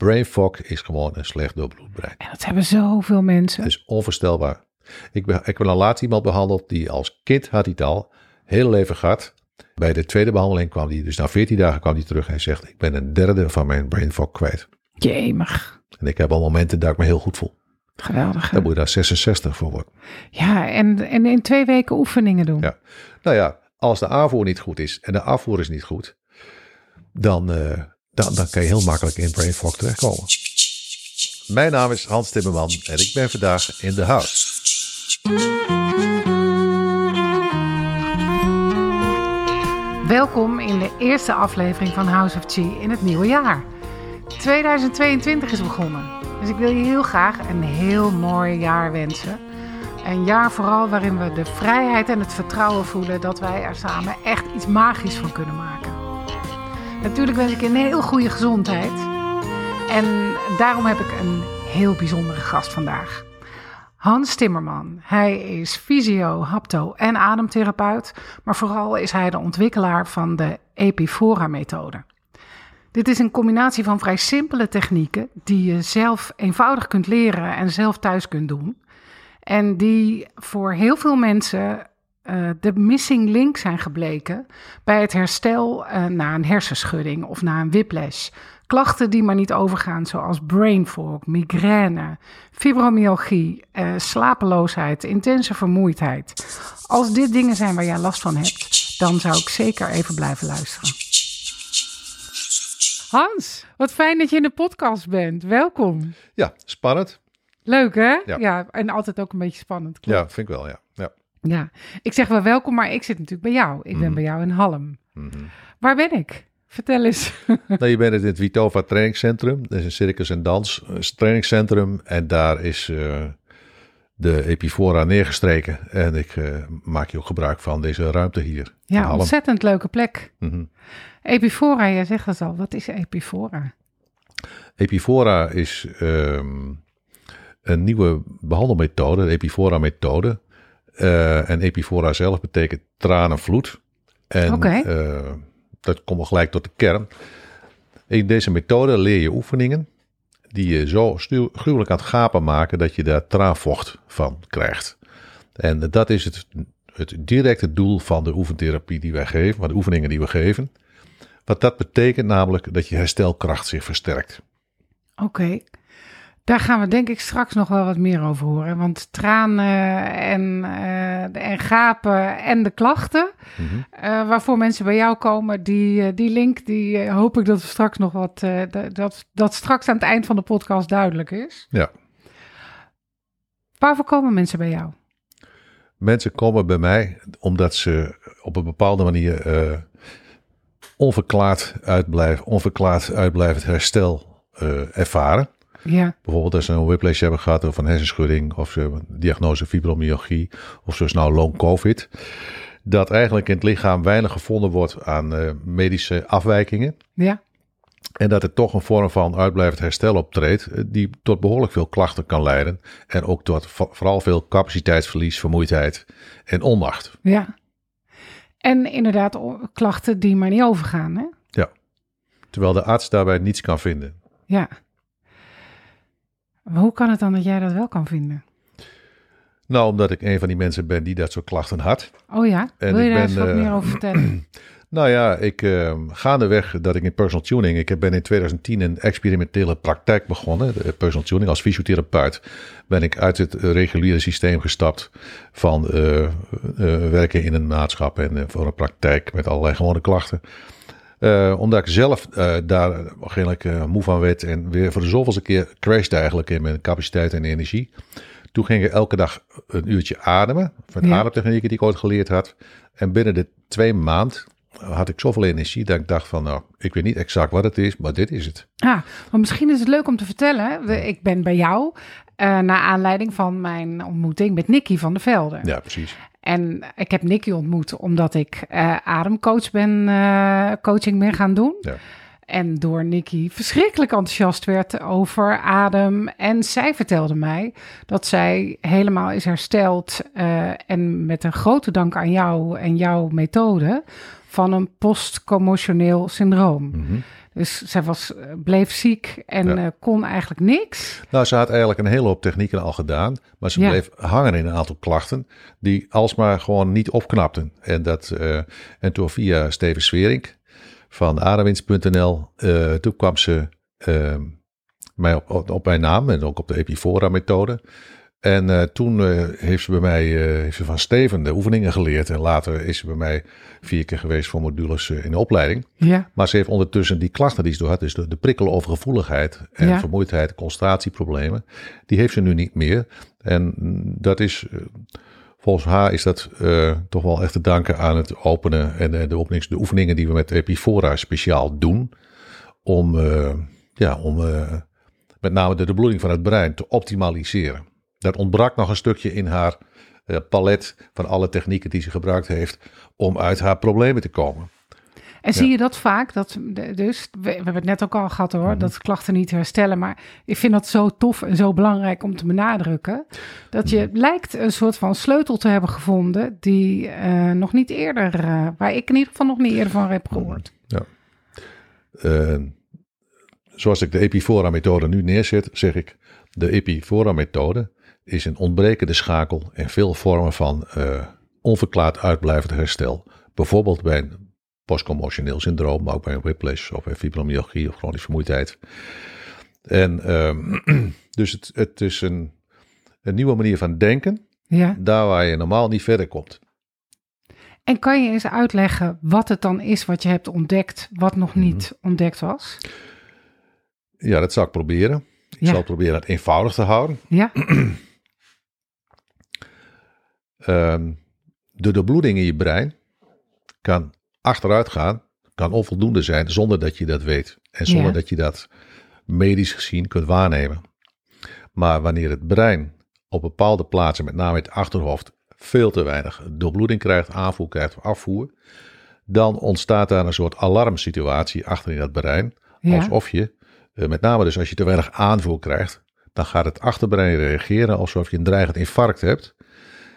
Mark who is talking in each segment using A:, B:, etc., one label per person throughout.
A: Brain fog is gewoon een slecht doorbloed brein.
B: En dat hebben zoveel mensen.
A: Het is onvoorstelbaar. Ik, ben, ik heb al laatst iemand behandeld die als kind had hij het al, heel leven gehad. Bij de tweede behandeling kwam hij, dus na 14 dagen kwam hij terug en zegt, ik ben een derde van mijn brain fog kwijt.
B: Jemig.
A: En ik heb al momenten dat ik me heel goed voel.
B: Geweldig.
A: Dan moet je daar 66 voor worden.
B: Ja, en, en in twee weken oefeningen doen.
A: Ja. Nou ja, als de aanvoer niet goed is en de afvoer is niet goed, dan, eh, dan, kan je heel makkelijk in brain fog terechtkomen. Mijn naam is Hans Timmerman en ik ben vandaag in de house.
B: Welkom in de eerste aflevering van House of Chi in het nieuwe jaar. 2022 is begonnen. Dus ik wil je heel graag een heel mooi jaar wensen. Een jaar vooral waarin we de vrijheid en het vertrouwen voelen dat wij er samen echt iets magisch van kunnen maken. Natuurlijk wens ik je een heel goede gezondheid. En daarom heb ik een heel bijzondere gast vandaag. Hans Timmerman. Hij is fysio, hapto en ademtherapeut, maar vooral is hij de ontwikkelaar van de Epifora-methode. Dit is een combinatie van vrij simpele technieken die je zelf eenvoudig kunt leren en zelf thuis kunt doen. En die voor heel veel mensen eh, de missing link zijn gebleken bij het herstel eh, na een hersenschudding of na een whiplash. Klachten die maar niet overgaan, zoals brain fog, migraine, fibromyalgie, eh, slapeloosheid, intense vermoeidheid. Als dit dingen zijn waar jij last van hebt, dan zou ik zeker even blijven luisteren. Hans, wat fijn dat je in de podcast bent. Welkom.
A: Ja, spannend.
B: Leuk hè?
A: Ja.
B: en altijd ook een beetje spannend. klopt.
A: Ja, vind ik wel, ja. Ja.
B: Ik zeg wel welkom, maar ik zit natuurlijk bij jou. Ik ben
A: Mhm.
B: bij jou in Halm.
A: Mhm.
B: Waar ben ik? Vertel eens.
A: Nou, je bent in het Vitova trainingscentrum. Dat is een circus- en dans eh, trainingscentrum. En daar is eh, de Epifora neergestreken. En ik eh, maak je ook gebruik van deze ruimte hier.
B: Ja, ontzettend leuke plek.
A: Mhm.
B: Epifora, jij zegt het al. Wat is Epifora?
A: Epifora is ehm, een nieuwe behandelmethode, de Epifora-methode. Eh, en Epifora zelf betekent tranenvloed. En
B: Oké.
A: eh, dat komt wel gelijk tot de kern. In deze methode leer je oefeningen die je zo gruwelijk aan het gapen maken dat je daar traanvocht van krijgt. En dat is het, het directe doel van de oefentherapie die wij geven, van de oefeningen die we geven. Wat dat betekent namelijk dat je herstelkracht zich versterkt.
B: Oké. Daar gaan we denk ik straks nog wel wat meer over horen. Want tranen en, eh, en gapen en de klachten
A: Mhm.
B: eh, waarvoor mensen bij jou komen, die, eh, die link, die eh, hoop ik dat we straks nog wat, eh, dat- dat, straks aan het eind van de podcast duidelijk is.
A: Ja.
B: Waarvoor komen mensen bij jou?
A: Mensen komen bij mij omdat ze op een bepaalde manier eh, onverklaard uitblijven, onverklaard uitblijvend herstel eh, ervaren.
B: Ja,
A: Bijvoorbeeld als ze een whiplash hebben gehad of een hersenschudding of ze hebben een diagnose fibromyalgie of zoals nou long covid. Dat eigenlijk in het lichaam weinig gevonden wordt aan eh, medische afwijkingen.
B: ja,
A: En dat er toch een vorm van uitblijvend herstel optreedt, eh, die tot behoorlijk veel klachten kan leiden. En ook tot vo- vooral veel capaciteitsverlies, vermoeidheid en onmacht.
B: ja. En inderdaad klachten die maar niet overgaan, hè?
A: Terwijl de arts daarbij niets kan vinden.
B: Ja. Maar hoe kan het dan dat jij dat wel kan vinden?
A: Nou, omdat ik een van die mensen ben die dat soort klachten had.
B: Oh ja,
A: En
B: wil je
A: ik
B: daar
A: ben,
B: eens wat
A: eh,
B: meer over vertellen?
A: Nou ja, ik eh, gaandeweg dat ik in personal tuning. Ik ben in 2010 een experimentele praktijk begonnen. De personal tuning als fysiotherapeut. Ben ik uit het eh, reguliere systeem gestapt van eh, eh, werken in een maatschap en eh, voor een praktijk met allerlei gewone klachten. Eh, omdat ik zelf eh, daar eigenlijk eh, moe van werd en weer voor de zoveelste keer crashte eigenlijk in mijn capaciteit en energie. Toen ging ik elke dag een uurtje ademen, van
B: Ja.
A: ademtechnieken die ik ooit geleerd had. En binnen de twee maand had ik zoveel energie dat ik dacht van, nou, ik weet niet exact wat het is, maar dit is het.
B: Ah, maar misschien is het leuk om te vertellen. Ik ben bij jou eh naar aanleiding van mijn ontmoeting met Nicky van der Velde.
A: Ja, precies.
B: En ik heb Nicky ontmoet omdat ik eh, ademcoach ben, eh, coaching ben gaan doen.
A: Ja.
B: En door Nicky verschrikkelijk enthousiast werd over adem. En zij vertelde mij dat zij helemaal is hersteld. eh, en met een grote dank aan jou en jouw methode. van een postcommotioneel syndroom.
A: Mhm.
B: Dus zij was, eh, bleef ziek en
A: Ja.
B: eh, kon eigenlijk niks.
A: Nou, ze had eigenlijk een hele hoop technieken al gedaan, maar ze
B: Ja.
A: bleef hangen in een aantal klachten die alsmaar gewoon niet opknapten. En, dat, eh, en toen via Steven Swerink van aardewinst.nl, toen kwam ze eh, mij op, op, op mijn naam en ook op de Epifora-methode. En eh, toen eh, heeft ze bij mij eh, heeft ze van Steven de oefeningen geleerd. En later is ze bij mij vier keer geweest voor modules in de opleiding.
B: Ja,
A: Maar ze heeft ondertussen die klachten die ze door had, dus de, de prikkelovergevoeligheid en
B: Ja.
A: vermoeidheid, concentratieproblemen, die heeft ze nu niet meer. En mm, dat is, volgens haar is dat toch wel echt te danken aan het openen en de, openings, de oefeningen die we met Epifora speciaal doen. Om, ja, om met name de, de bloeding van het brein te optimaliseren. Dat ontbrak nog een stukje in haar eh, palet van alle technieken die ze gebruikt heeft om uit haar problemen te komen.
B: En zie je dat vaak? Dat, dus, we, hebben het net ook al gehad hoor,
A: Mhm.
B: dat klachten niet herstellen. Maar ik vind dat zo tof en zo belangrijk om te benadrukken. Dat je
A: Mhm.
B: lijkt een soort van sleutel te hebben gevonden die eh, nog niet eerder, eh, waar ik in ieder geval nog niet eerder van heb gehoord.
A: Eh, zoals ik de Epifora-methode nu neerzet, zeg ik: de Epifora-methode is een ontbrekende schakel in veel vormen van eh, onverklaard uitblijvend herstel. Bijvoorbeeld bij een postcommotioneel syndroom, maar ook bij een whiplash of bij fibromyalgie of chronische vermoeidheid. En ehm, dus het, het is een, een nieuwe manier van denken,
B: Ja.
A: daar waar je normaal niet verder komt.
B: En kan je eens uitleggen wat het dan is wat je hebt ontdekt, wat nog
A: Mhm.
B: niet ontdekt was?
A: Ja, dat zal ik proberen. Ik
B: Ja.
A: zal proberen het eenvoudig te houden.
B: Ja,
A: Ehm, de doorbloeding in je brein kan achteruit gaan, kan onvoldoende zijn zonder dat je dat weet. En zonder
B: Ja.
A: dat je dat medisch gezien kunt waarnemen. Maar wanneer het brein op bepaalde plaatsen, met name het achterhoofd, veel te weinig doorbloeding krijgt, aanvoer krijgt of afvoer, dan ontstaat daar een soort alarmsituatie achter in dat brein.
B: ja,
A: Alsof je, eh, met name dus als je te weinig aanvoer krijgt, dan gaat het achterbrein reageren alsof je een dreigend infarct hebt.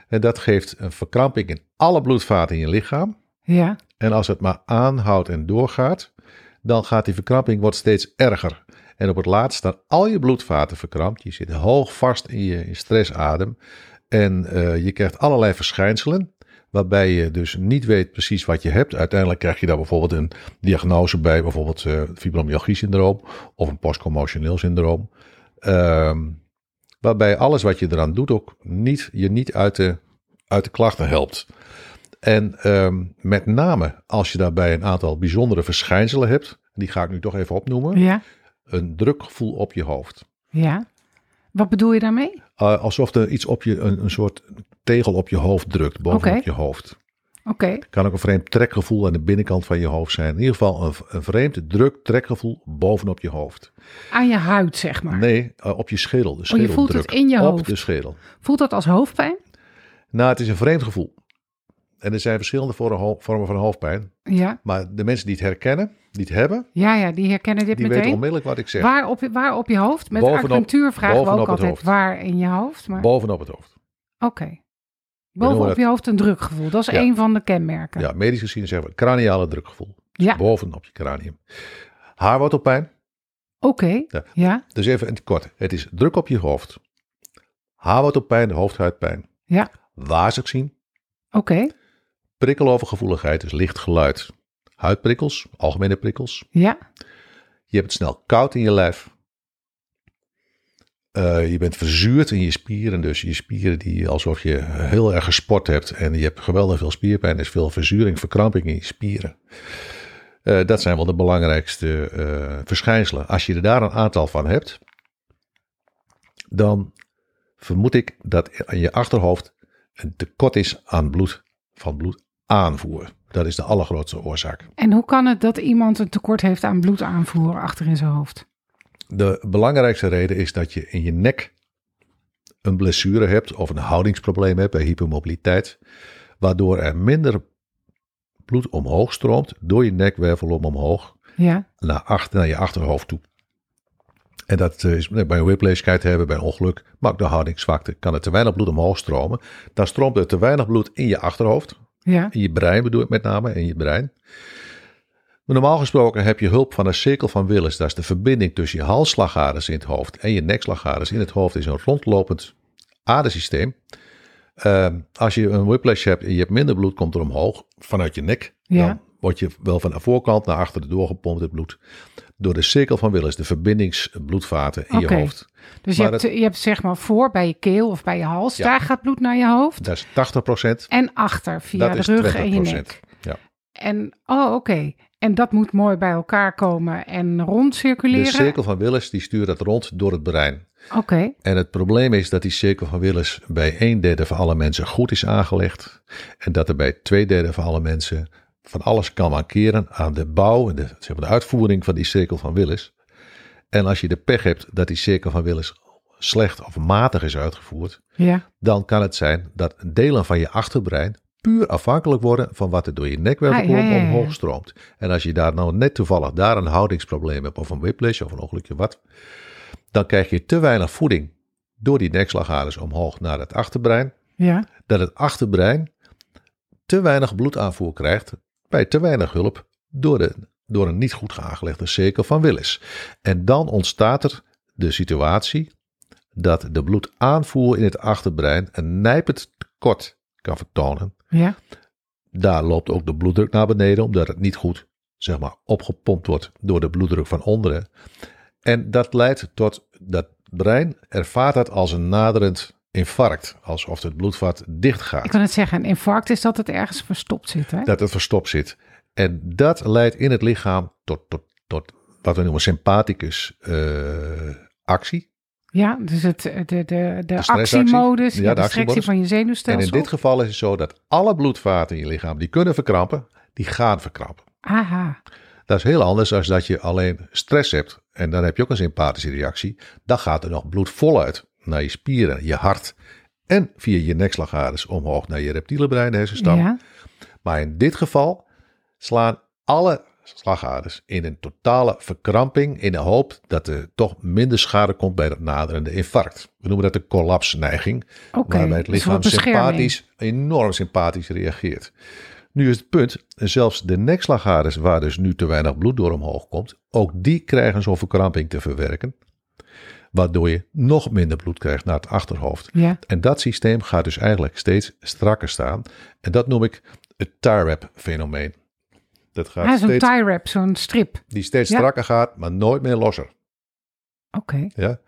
A: En dat geeft een verkramping in alle bloedvaten in je lichaam.
B: ja,
A: En als het maar aanhoudt en doorgaat, dan gaat die verkramping wordt steeds erger. En op het laatst staan al je bloedvaten verkrampt. Je zit hoog vast in je in stressadem. En eh, je krijgt allerlei verschijnselen. Waarbij je dus niet weet precies wat je hebt. Uiteindelijk krijg je daar bijvoorbeeld een diagnose bij. Bijvoorbeeld eh fibromyalgie syndroom. Of een postcommotioneel syndroom. Ehm, waarbij alles wat je eraan doet ook niet, je niet uit de, uit de klachten helpt. En ehm, met name als je daarbij een aantal bijzondere verschijnselen hebt. Die ga ik nu toch even opnoemen.
B: ja,
A: Een drukgevoel op je hoofd.
B: ja. Wat bedoel je daarmee?
A: Uh, alsof er iets op je, een, een soort tegel op je hoofd drukt, bovenop je hoofd.
B: Oké,
A: Kan ook een vreemd trekgevoel aan de binnenkant van je hoofd zijn. In ieder geval een, een vreemd druk trekgevoel bovenop je hoofd.
B: aan je huid zeg maar.
A: Nee, uh, op je schedel. De
B: Oh, je voelt het in je
A: Op
B: hoofd.
A: de schedel.
B: Voelt dat als hoofdpijn?
A: Nou, het is een vreemd gevoel. En er zijn verschillende vormen van hoofdpijn.
B: Ja,
A: Maar de mensen die het herkennen, die het hebben,
B: ja, ja die herkennen dit
A: die weten
B: meteen.
A: onmiddellijk wat ik zeg.
B: Waar op, waar op je hoofd? Met
A: Bovenop-
B: acupunctuur vragen we ook
A: het
B: altijd
A: hoofd.
B: waar in je hoofd. Maar...
A: Bovenop het hoofd.
B: Oké. Bovenop
A: dat-
B: je hoofd een drukgevoel. Dat is
A: Ja.
B: een van de kenmerken.
A: Ja, medisch gezien zeggen we craniale drukgevoel.
B: Ja.
A: Bovenop je cranium. Haarwortelpijn.
B: Oké.
A: Ja.
B: Ja.
A: Dus even in het kort. Het is druk op je hoofd. Haarwortelpijn, hoofdhuidpijn.
B: Ja.
A: Wazig zien.
B: Oké.
A: Prikkelovergevoeligheid, dus licht geluid. Huidprikkels, algemene prikkels.
B: Ja.
A: Je hebt het snel koud in je lijf. Eh, je bent verzuurd in je spieren, dus je spieren die alsof je heel erg gesport hebt en je hebt geweldig veel spierpijn, er is veel verzuring, verkramping in je spieren. Eh, dat zijn wel de belangrijkste eh, verschijnselen. Als je er daar een aantal van hebt, dan vermoed ik dat aan je achterhoofd een tekort is aan bloed, van bloedaanvoer. Dat is de allergrootste oorzaak.
B: En hoe kan het dat iemand een tekort heeft aan bloedaanvoer achter in zijn hoofd?
A: De belangrijkste reden is dat je in je nek een blessure hebt of een houdingsprobleem hebt bij hypermobiliteit, waardoor er minder bloed omhoog stroomt door je nekwervelom omhoog
B: Ja.
A: naar, achter, naar je achterhoofd toe. En dat is bij een whiplash kan je het hebben, bij een ongeluk, maar ook door houdingszwakte kan er te weinig bloed omhoog stromen. Dan stroomt er te weinig bloed in je achterhoofd,
B: Ja.
A: in je brein bedoel ik met name, in je brein. Normaal gesproken heb je hulp van een cirkel van Willis. Dat is de verbinding tussen je halsslagaders in het hoofd en je nekslagaders in het hoofd. is een rondlopend adersysteem. Ehm, als je een whiplash hebt en je hebt minder bloed, komt er omhoog vanuit je nek.
B: Ja.
A: Dan word je wel van de voorkant naar achteren doorgepompt, het bloed. Door de cirkel van Willis, de verbindingsbloedvaten in je hoofd.
B: Dus je hebt, je hebt zeg maar voor bij je keel of bij je hals.
A: Ja.
B: Daar gaat bloed naar je hoofd.
A: Dat is 80%.
B: En achter via
A: Dat
B: de rug en je
A: 20%.
B: nek.
A: Ja.
B: En, oh oké. En dat moet mooi bij elkaar komen en rondcirculeren.
A: De cirkel van Willis die stuurt dat rond door het brein.
B: Oké.
A: En het probleem is dat die cirkel van Willis bij een derde van alle mensen goed is aangelegd. En dat er bij twee derde van alle mensen van alles kan mankeren aan de bouw en de, zeg maar, de uitvoering van die cirkel van Willis. En als je de pech hebt dat die cirkel van Willis slecht of matig is uitgevoerd,
B: Ja.
A: dan kan het zijn dat delen van je achterbrein puur afhankelijk worden van wat er door je nekwervelkolom
B: Ah, ja, ja, ja.
A: omhoog stroomt. En als je daar nou net toevallig daar een houdingsprobleem hebt of een whiplash of een ongelukje wat, dan krijg je te weinig voeding door die nekslagaders omhoog naar het achterbrein,
B: Ja.
A: dat het achterbrein te weinig bloedaanvoer krijgt bij te weinig hulp door, de, door een niet goed aangelegde cirkel van Willis. En dan ontstaat er de situatie dat de bloedaanvoer in het achterbrein een nijpend tekort kan vertonen.
B: Ja.
A: Daar loopt ook de bloeddruk naar beneden, omdat het niet goed zeg maar, opgepompt wordt door de bloeddruk van onderen. En dat leidt tot dat brein ervaart dat als een naderend infarct, alsof het bloedvat dicht gaat.
B: Ik kan het zeggen, een infarct is dat het ergens verstopt zit. Hè?
A: dat het verstopt zit. En dat leidt in het lichaam tot, tot, tot wat we noemen sympathicus eh, actie.
B: Ja, dus het, de, de, de,
A: stressactie.
B: actiemodus,
A: Ja, de
B: de, van je
A: En
B: zenuwstelsel.
A: in dit geval is het zo dat alle bloedvaten in je lichaam die kunnen verkrampen, die gaan verkrampen.
B: Aha,
A: Dat is heel anders dan dat je alleen stress hebt en dan heb je ook een sympathische reactie. Dan gaat er nog bloed voluit naar je spieren, je hart en via je nekslagaders omhoog naar je reptiele brein, de hersenstam.
B: ja.
A: Maar in dit geval slaan alle slagaders in een totale verkramping in de hoop dat er toch minder schade komt bij dat naderende infarct. We noemen dat de collapsneiging,
B: Oké,
A: waarbij het
B: dus
A: lichaam sympathisch, enorm sympathisch reageert. Nu is het punt, zelfs de nekslagaders waar dus nu te weinig bloed door omhoog komt, ook die krijgen zo'n verkramping te verwerken, waardoor je nog minder bloed krijgt naar het achterhoofd.
B: Ja,
A: En dat systeem gaat dus eigenlijk steeds strakker staan. En dat noem ik het tie-wrap fenomeen. Dat gaat
B: ah, zo'n tie wrap, zo'n strip.
A: die steeds
B: Ja.
A: strakker gaat, maar nooit meer losser.
B: Oké,
A: Ja?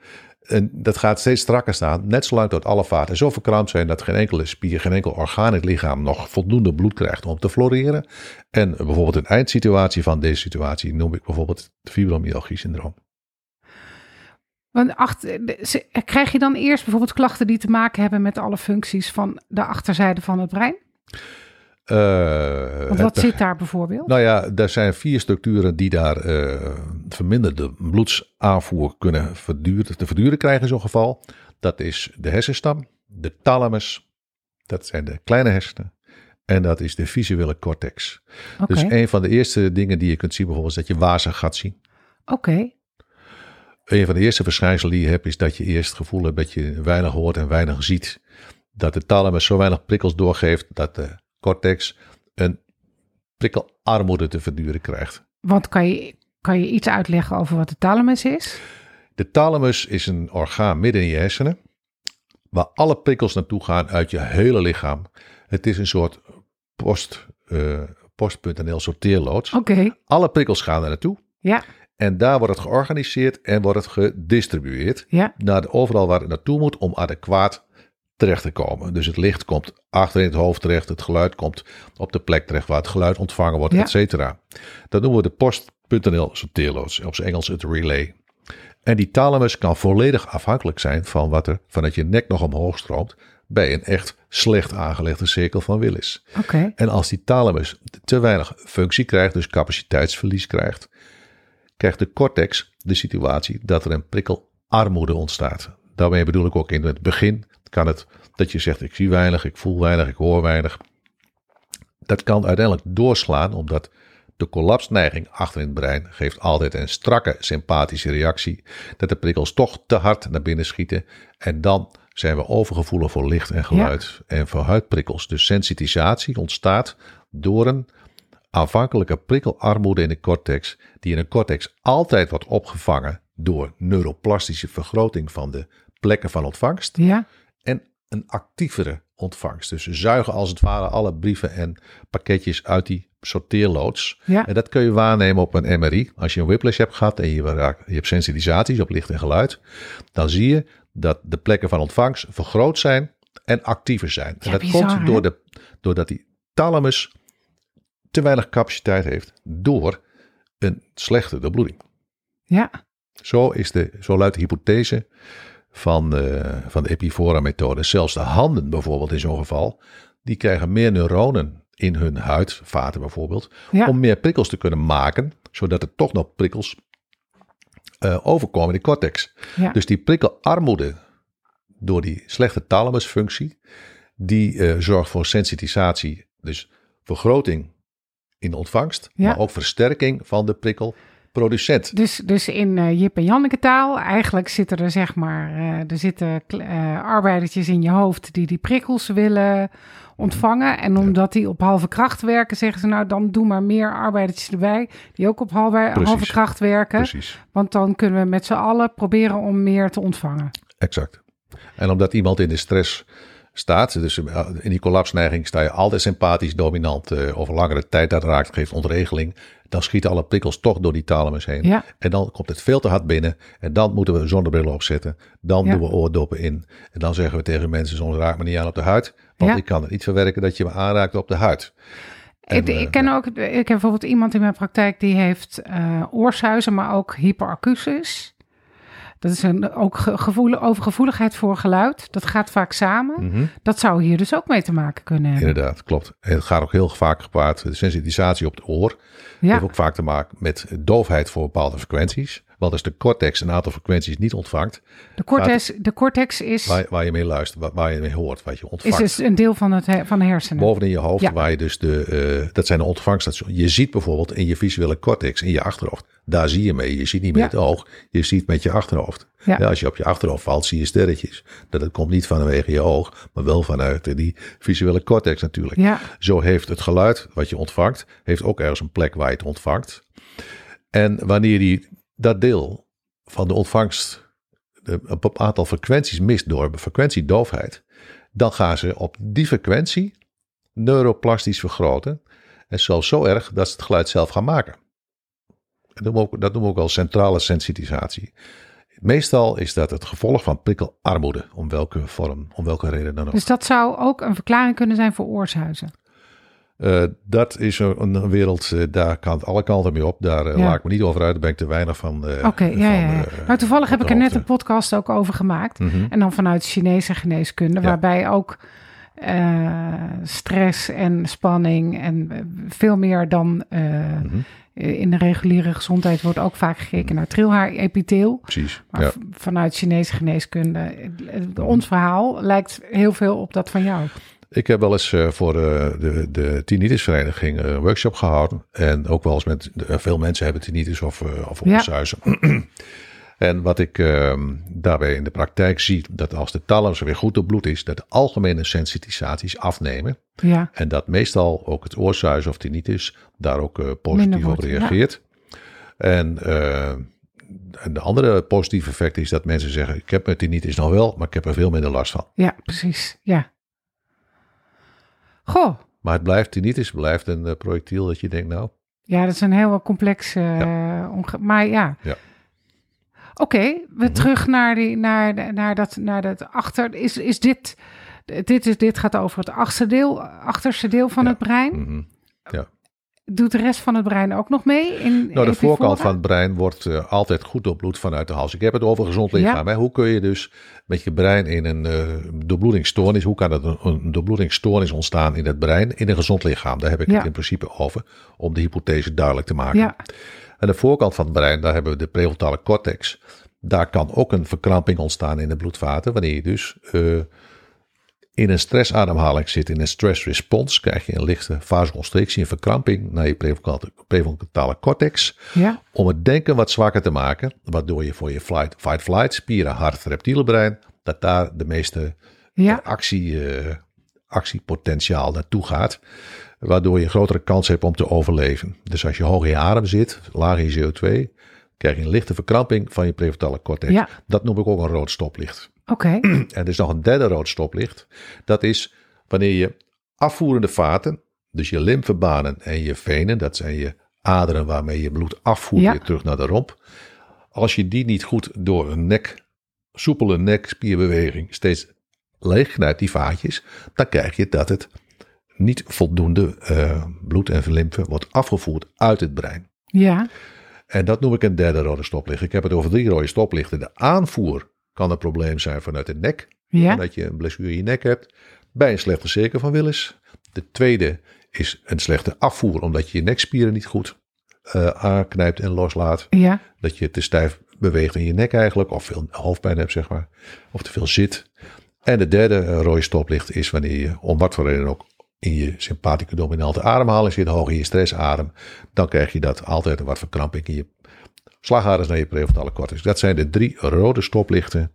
A: En dat gaat steeds strakker staan, net zolang tot alle vaten zo verkrampt zijn dat geen enkele spier, geen enkel orgaan in het lichaam nog voldoende bloed krijgt om te floreren. En bijvoorbeeld een eindsituatie van deze situatie noem ik bijvoorbeeld het fibromyalgie-syndroom.
B: Want achter, krijg je dan eerst bijvoorbeeld klachten die te maken hebben met alle functies van de achterzijde van het brein?
A: Eh,
B: Want
A: het-
B: wat zit daar bijvoorbeeld?
A: Nou ja, er zijn vier structuren die daar eh, verminderde bloedsaanvoer kunnen verduren, te verduren krijgen in zo'n geval. Dat is de hersenstam, de thalamus, dat zijn de kleine hersenen. En dat is de visuele cortex. Dus een van de eerste dingen die je kunt zien bijvoorbeeld is dat je wazig gaat zien.
B: oké,
A: Een van de eerste verschijnselen die je hebt is dat je eerst het gevoel hebt dat je weinig hoort en weinig ziet. Dat de thalamus zo weinig prikkels doorgeeft dat de cortex een prikkelarmoede te verduren krijgt.
B: Want kan je, kan je iets uitleggen over wat de thalamus is?
A: De thalamus is een orgaan midden in je hersenen, waar alle prikkels naartoe gaan uit je hele lichaam. Het is een soort post, eh, post.nl sorteerloods.
B: Oké,
A: Alle prikkels gaan er naartoe
B: ja,
A: en daar wordt het georganiseerd en wordt het gedistribueerd
B: ja,
A: naar de, overal waar het naartoe moet om adequaat terecht te komen. Dus het licht komt achter in het hoofd terecht, het geluid komt op de plek terecht waar het geluid ontvangen wordt,
B: Ja.
A: et cetera. Dat noemen we de post.nl sorteerloods, op zijn Engels het relay. En die thalamus kan volledig afhankelijk zijn van wat er vanuit je nek nog omhoog stroomt bij een echt slecht aangelegde cirkel van Willis.
B: oké,
A: En als die thalamus te weinig functie krijgt, dus capaciteitsverlies krijgt, krijgt de cortex de situatie dat er een prikkelarmoede ontstaat. Daarmee bedoel ik ook in het begin kan het dat je zegt ik zie weinig, ik voel weinig, ik hoor weinig. Dat kan uiteindelijk doorslaan omdat de collapsneiging achter in het brein geeft altijd een strakke sympathische reactie. Dat de prikkels toch te hard naar binnen schieten en dan zijn we overgevoelig voor licht en geluid en voor huidprikkels. Dus sensitisatie ontstaat door een aanvankelijke prikkelarmoede in de cortex, die in de cortex altijd wordt opgevangen door neuroplastische vergroting van de plekken van ontvangst.
B: Ja.
A: En een actievere ontvangst. Dus ze zuigen als het ware alle brieven en pakketjes uit die sorteerloods.
B: Ja.
A: En dat kun je waarnemen op een MRI. Als je een whiplash hebt gehad en je, raakt- je hebt sensitisaties op licht en geluid, dan zie je dat de plekken van ontvangst vergroot zijn en actiever zijn.
B: Ja,
A: en dat
B: bizar,
A: komt door de, doordat die thalamus te weinig capaciteit heeft door een slechte doorbloeding.
B: Ja.
A: Zo, is de, zo luidt de hypothese van, van de Epifora-methode. Zelfs de handen bijvoorbeeld in zo'n geval, die krijgen meer neuronen in hun huid, vaten bijvoorbeeld,
B: Ja.
A: om meer prikkels te kunnen maken, zodat er toch nog prikkels eh, overkomen in de cortex.
B: Ja.
A: Dus die prikkelarmoede door die slechte thalamusfunctie, die eh, zorgt voor sensitisatie, dus vergroting in de ontvangst,
B: Ja.
A: maar ook versterking van de
B: Dus, dus in eh, Jip en Janneke taal, eigenlijk zitten er zeg maar, eh, er zitten eh, arbeidertjes in je hoofd die die prikkels willen ontvangen. En omdat die op halve kracht werken, zeggen ze nou dan doe maar meer arbeidertjes erbij die ook op halve,
A: Precies.
B: halve kracht werken.
A: Precies.
B: Want dan kunnen we met z'n allen proberen om meer te ontvangen.
A: Exact. En omdat iemand in de stress staat, dus eh, in die collapsneiging sta je altijd sympathisch dominant eh, over langere tijd, dat raakt, geeft ontregeling, dan schieten alle prikkels toch door die thalamus heen.
B: Ja.
A: En dan komt het veel te hard binnen en dan moeten we een zonnebril opzetten. Dan
B: Ja.
A: doen we oordoppen in en dan zeggen we tegen mensen, soms raak me niet aan op de huid, want
B: Ja.
A: ik kan het niet verwerken dat je me aanraakt op de huid. En,
B: ik,
A: eh,
B: ik ken ook, ik heb bijvoorbeeld iemand in mijn praktijk die heeft eh oorsuizen, maar ook hyperacusis. Dat is een, ook ge- gevoel, overgevoeligheid voor geluid. Dat gaat vaak samen.
A: Mhm.
B: Dat zou hier dus ook mee te maken kunnen hebben.
A: Inderdaad, klopt. En het gaat ook heel vaak gepaard. De sensitisatie op het oor
B: Ja,
A: heeft ook vaak te maken met doofheid voor bepaalde frequenties. Want als de cortex een aantal frequenties niet ontvangt,
B: de cortex, de cortex is,
A: waar, waar je mee luistert, waar, waar je mee hoort, wat je
B: is
A: ontvangt.
B: dus een deel van, het, he- van de hersenen.
A: Bovenin je hoofd,
B: Ja.
A: waar je dus de, eh, dat zijn de ontvangststations. Je ziet bijvoorbeeld in je visuele cortex, in je achterhoofd, daar zie je mee. Je ziet niet met
B: Ja.
A: het oog, je ziet met je achterhoofd.
B: Ja.
A: Als je op je achterhoofd valt, zie je sterretjes. Dat het komt niet vanwege je oog, maar wel vanuit eh, die visuele cortex natuurlijk. Zo heeft het geluid wat je ontvangt, heeft ook ergens een plek waar je het ontvangt. En wanneer die dat deel van de ontvangst een aantal frequenties mist door frequentiedoofheid, dan gaan ze op die frequentie neuroplastisch vergroten. En zelfs zo erg dat ze het geluid zelf gaan maken. Dat noemen we ook, noemen we ook wel centrale sensitisatie. Meestal is dat het gevolg van prikkelarmoede, om welke vorm, om welke reden dan ook.
B: dus dat zou ook een verklaring kunnen zijn voor oorsuizen.
A: Eh, dat is een, wereld, eh, daar kan het alle kanten mee op. Daar eh,
B: Ja.
A: laat ik me niet over uit, daar ben ik te weinig van.
B: Oké, ja, ja, ja. nou, toevallig heb
A: ik
B: er net een podcast ook over gemaakt.
A: Mhm.
B: En dan vanuit Chinese geneeskunde, waarbij ook stress en spanning en veel meer dan
A: Mhm.
B: in de reguliere gezondheid wordt ook vaak gekeken naar trilhaar-epitheel.
A: Precies.
B: Maar vanuit Chinese geneeskunde, ons verhaal lijkt heel veel op dat van jou.
A: Ik heb wel eens eh, voor eh, de, de tinnitusvereniging een workshop gehouden. En ook wel eens met eh, veel mensen hebben tinnitus of, of
B: Ja.
A: en wat ik ehm, daarbij in de praktijk zie, dat als de thalamus weer goed doorbloed is, dat de algemene sensitisaties afnemen.
B: Ja,
A: En dat meestal ook het oorsuizen of tinnitus daar ook eh, positief op
B: ja.
A: reageert. En, eh, en de andere positieve effect is dat mensen zeggen, ik heb mijn tinnitus nog wel, maar ik heb er veel minder last van.
B: ja, precies. Ja. Goh,
A: Maar het blijft, tinnitus blijft een eh, projectiel dat je denkt, nou,
B: Ja, dat is een heel complex. eh, omge- maar ja.
A: Ja.
B: Oké, we
A: Mhm.
B: terug naar, die, naar, de- naar, dat, naar dat achter. Is, is dit, dit, is, dit gaat over het achterste deel, achterste deel van
A: Ja.
B: het brein.
A: mhm.
B: Doet de rest van het brein ook nog mee? In
A: Nou, de voorkant van het brein wordt eh, altijd goed doorbloed vanuit de hals. Ik heb het over gezond lichaam. Hè? Hoe kun je dus met je brein in een eh doorbloedingsstoornis, hoe kan er een, een doorbloedingsstoornis ontstaan in het brein in een gezond lichaam? Daar heb ik
B: Ja.
A: het in principe over, om de hypothese duidelijk te maken.
B: Ja,
A: Aan de voorkant van het brein, daar hebben we de prefrontale cortex. Daar kan ook een verkramping ontstaan in de bloedvaten. Wanneer je dus eh, in een stressademhaling zit, in een stressrespons, krijg je een lichte vasoconstrictie, een verkramping naar je prefrontale, cortex.
B: ja,
A: Om het denken wat zwakker te maken, waardoor je voor je flight, fight-flight, spieren, hart, reptiele brein, dat daar de meeste
B: ja.
A: actie, eh, actiepotentiaal naartoe gaat. Waardoor je een grotere kans hebt om te overleven. Dus als je hoog in je adem zit, laag in je CO2, krijg je een lichte verkramping van je prefrontale cortex.
B: Ja.
A: Dat noem ik ook een rood stoplicht.
B: Oké.
A: En er is nog een derde rood stoplicht. Dat is wanneer je afvoerende vaten, dus je lymfebanen en je venen, dat zijn je aderen waarmee je bloed afvoert
B: Ja.
A: weer terug naar de romp. Als je die niet goed door een nek, soepele nekspierbeweging steeds leegknijpt, die vaatjes, dan krijg je dat het niet voldoende eh, bloed en lymfe wordt afgevoerd uit het brein.
B: Ja.
A: En dat noem ik een derde rode stoplicht. Ik heb het over drie rode stoplichten. De aanvoer kan een probleem zijn vanuit de nek.
B: Ja.
A: Omdat je een blessure in je nek hebt. Bij een slechte cirkel van Willis. De tweede is een slechte afvoer. Omdat je je nekspieren niet goed eh, aanknijpt en loslaat.
B: Ja.
A: Dat je te stijf beweegt in je nek eigenlijk. Of veel hoofdpijn hebt zeg maar. Of te veel zit. En de derde eh, rode stoplicht is wanneer je om wat voor reden ook in je sympathieke dominante ademhaling zit. Hoog in je stressadem. Dan krijg je dat altijd een wat verkramping in je slagaders naar je prefrontale cortex. Dat zijn de drie rode stoplichten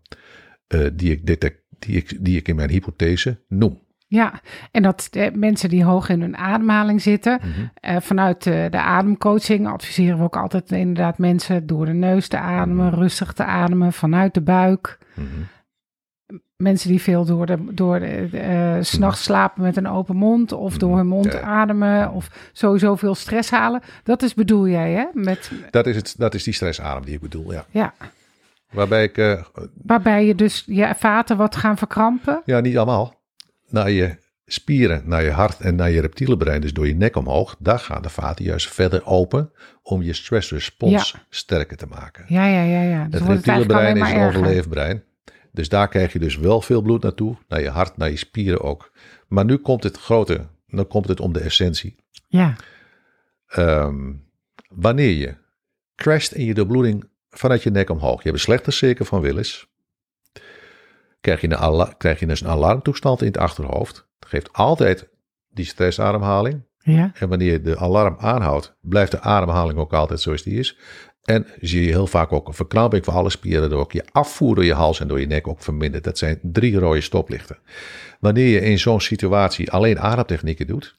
A: eh, die, ik detect, die, ik, die ik in mijn hypothese noem.
B: Ja, en dat de mensen die hoog in hun ademhaling zitten,
A: Mhm.
B: eh, vanuit de, de ademcoaching adviseren we ook altijd inderdaad mensen door de neus te ademen, rustig te ademen, vanuit de buik.
A: Mhm.
B: Mensen die veel door de, door de, eh, s'nachts slapen met een open mond of door hun mond.
A: Ja.
B: ademen of sowieso veel stress halen. Dat is bedoel jij hè? Met,
A: Dat, is het, dat is die stressadem die ik bedoel, ja.
B: ja,
A: Waarbij ik, eh,
B: waarbij je dus je vaten wat gaan verkrampen.
A: ja niet allemaal, naar je spieren, naar je hart en naar je reptiele brein, dus door je nek omhoog, daar gaan de vaten juist verder open om je stress response sterker te maken.
B: Ja, ja, ja, ja. Dus
A: Het reptiele brein is
B: erger.
A: overleefbrein. Dus daar krijg je dus wel veel bloed naartoe. Naar je hart, naar je spieren ook. Maar nu komt het grote. Dan komt het om de essentie.
B: Ja,
A: Ehm, wanneer je crasht in je doorbloeding vanuit je nek omhoog. Je hebt een slechte cirkel van Willis. Krijg je, een krijg je dus een alarmtoestand in het achterhoofd. Dat geeft altijd die stressademhaling.
B: ja,
A: En wanneer de alarm aanhoudt, blijft de ademhaling ook altijd zoals die is. En zie je heel vaak ook een verkramping van alle spieren, door ook je afvoer door je hals en door je nek ook vermindert. Dat zijn drie rode stoplichten. Wanneer je in zo'n situatie alleen ademtechnieken doet,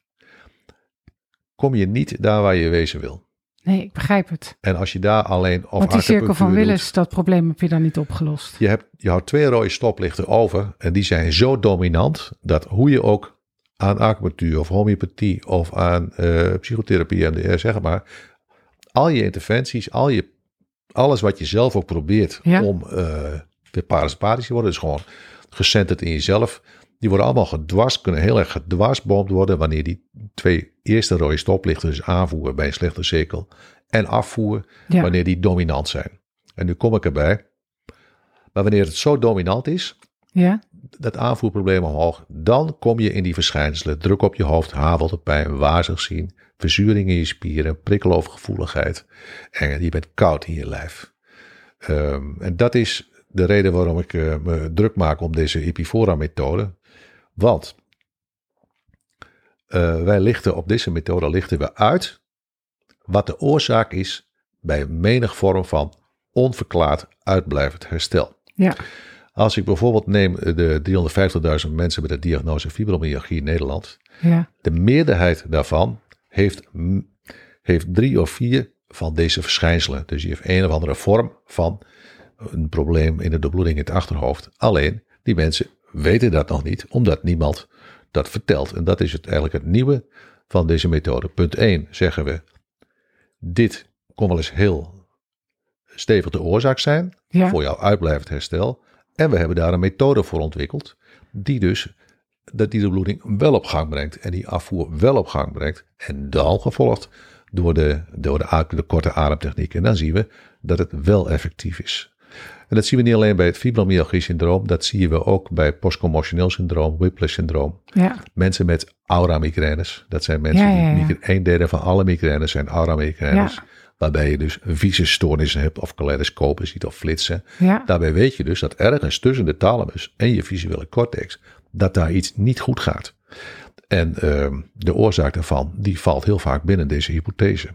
A: kom je niet daar waar je wezen wil.
B: nee, ik begrijp het.
A: En als je daar alleen of
B: Want die cirkel van
A: acupunctuur doet,
B: Willis, dat probleem heb je dan niet opgelost.
A: je, hebt, je houdt twee rode stoplichten over en die zijn zo dominant dat hoe je ook aan acupunctuur of homeopathie of aan eh, psychotherapie, MDR, zeg maar, al je interventies, al je, alles wat je zelf ook probeert
B: Ja.
A: om eh weer parasympathisch te worden, dus gewoon gecenterd in jezelf, die worden allemaal gedwars, kunnen heel erg gedwarsboomd worden wanneer die twee eerste rode stoplichten dus aanvoeren bij een slechte cirkel en afvoeren
B: Ja,
A: wanneer die dominant zijn. En nu kom ik erbij. Maar wanneer het zo dominant is,
B: ja,
A: dat aanvoerprobleem omhoog, dan kom je in die verschijnselen. Druk op je hoofd, haveltepijn, wazig zien, verzuring in je spieren, prikkelovergevoeligheid. En je bent koud in je lijf. Ehm, en dat is de reden waarom ik eh, me druk maak om deze Epifora-methode. Want eh, wij lichten op deze methode lichten we uit wat de oorzaak is bij menig vorm van onverklaard uitblijvend herstel.
B: ja,
A: Als ik bijvoorbeeld neem de 350.000 mensen met de diagnose fibromyalgie in Nederland.
B: ja,
A: De meerderheid daarvan heeft, heeft drie of vier van deze verschijnselen. Dus die heeft een of andere vorm van een probleem in de doorbloeding in het achterhoofd. Alleen, die mensen weten dat nog niet, omdat niemand dat vertelt. En dat is het, eigenlijk het nieuwe van deze methode. Punt 1 zeggen we, dit kon wel eens heel stevig de oorzaak zijn
B: ja,
A: voor jouw uitblijvend herstel. En we hebben daar een methode voor ontwikkeld, die dus dat die de bloeding wel op gang brengt en die afvoer wel op gang brengt. En dan gevolgd door de, door de, korte ademtechniek. En dan zien we dat het wel effectief is. En dat zien we niet alleen bij het fibromyalgie syndroom, dat zien we ook bij postcommotioneel syndroom, whiplash syndroom.
B: ja,
A: Mensen met aura migraines, dat zijn mensen
B: Ja, ja, ja.
A: die een derde van alle migraines zijn aura migraines.
B: Ja.
A: Waarbij je dus visiestoornissen hebt of kaleidoscopen ziet of flitsen.
B: ja,
A: Daarbij weet je dus dat ergens tussen de thalamus en je visuele cortex, dat daar iets niet goed gaat. En ehm, de oorzaak daarvan, die valt heel vaak binnen deze hypothese.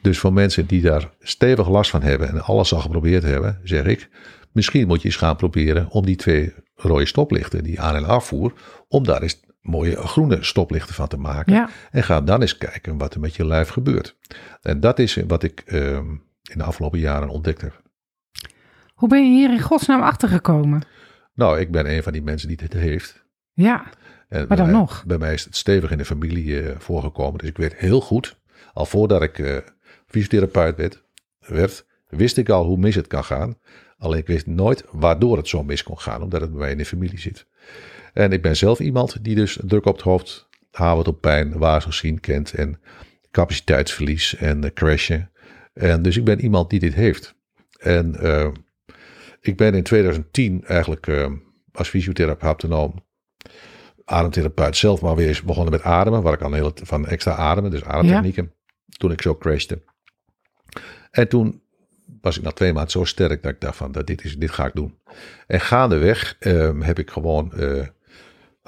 A: Dus voor mensen die daar stevig last van hebben en alles al geprobeerd hebben, zeg ik, misschien moet je eens gaan proberen om die twee rode stoplichten, die aan- en afvoer, om daar eens mooie groene stoplichten van te maken.
B: Ja.
A: En ga dan eens kijken wat er met je lijf gebeurt. En dat is wat ik ehm, in de afgelopen jaren ontdekt heb.
B: Hoe ben je hier in godsnaam achtergekomen?
A: Nou, ik ben een van die mensen die dit heeft.
B: Ja,
A: En
B: Maar dan
A: mij-
B: nog.
A: Bij mij is het stevig in de familie eh, voorgekomen. Dus ik weet heel goed, al voordat ik eh, fysiotherapeut werd, werd, wist ik al hoe mis het kan gaan. Alleen ik wist nooit waardoor het zo mis kon gaan, omdat het bij mij in de familie zit. En ik ben zelf iemand die dus druk op het hoofd, havert op pijn, waarzegzien kent en capaciteitsverlies en eh, crashen. En dus ik ben iemand die dit heeft. En eh, ik ben in 2010 eigenlijk eh, als fysiotherapeut genomen ademtherapeut zelf maar weer eens begonnen met ademen. Waar ik al heel van extra ademen, dus ademtechnieken. Toen ik zo crashte. En toen was ik na twee maanden zo sterk dat ik dacht van, dat dit, is, dit ga ik doen. En gaandeweg eh, heb ik gewoon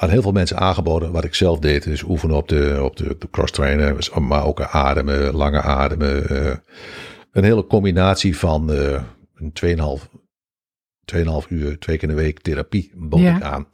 A: aan heel veel mensen aangeboden wat ik zelf deed. Dus oefenen op de, op de, de cross trainer, maar ook ademen, lange ademen. eh, een hele combinatie van eh een 2,5 2,5 uur, twee keer in de week therapie bood
B: Ja.
A: ik aan.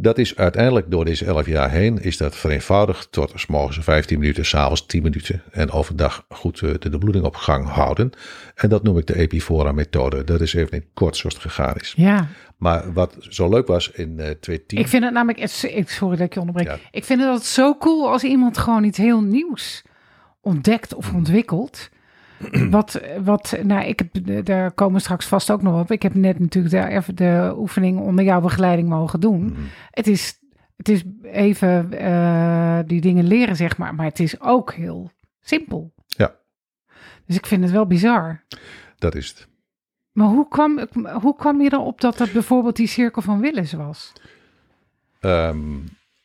A: Dat is uiteindelijk door deze 11 jaar heen is dat vereenvoudigd tot s morgens 15 minuten, s'avonds 10 minuten en overdag goed eh, de, de bloeding op gang houden. En dat noem ik de Epifora methode. Dat is even in het kort zoals het gegaan is.
B: ja.
A: Maar wat zo leuk was in eh 2010.
B: Ik vind het namelijk, sorry dat ik je onderbreek.
A: Ja.
B: Ik vind het zo cool als iemand gewoon iets heel nieuws ontdekt of ontwikkelt. Wat, wat, nou, ik heb, daar komen we straks vast ook nog op. Ik heb net natuurlijk de, even de oefening onder jouw begeleiding mogen doen.
A: Mhm.
B: Het is, het is even eh, die dingen leren, zeg maar. Maar het is ook heel simpel.
A: Ja.
B: Dus ik vind het wel bizar.
A: Dat is het.
B: Maar hoe kwam, hoe kwam je erop dat dat bijvoorbeeld die cirkel van Willis was?
A: Ehm,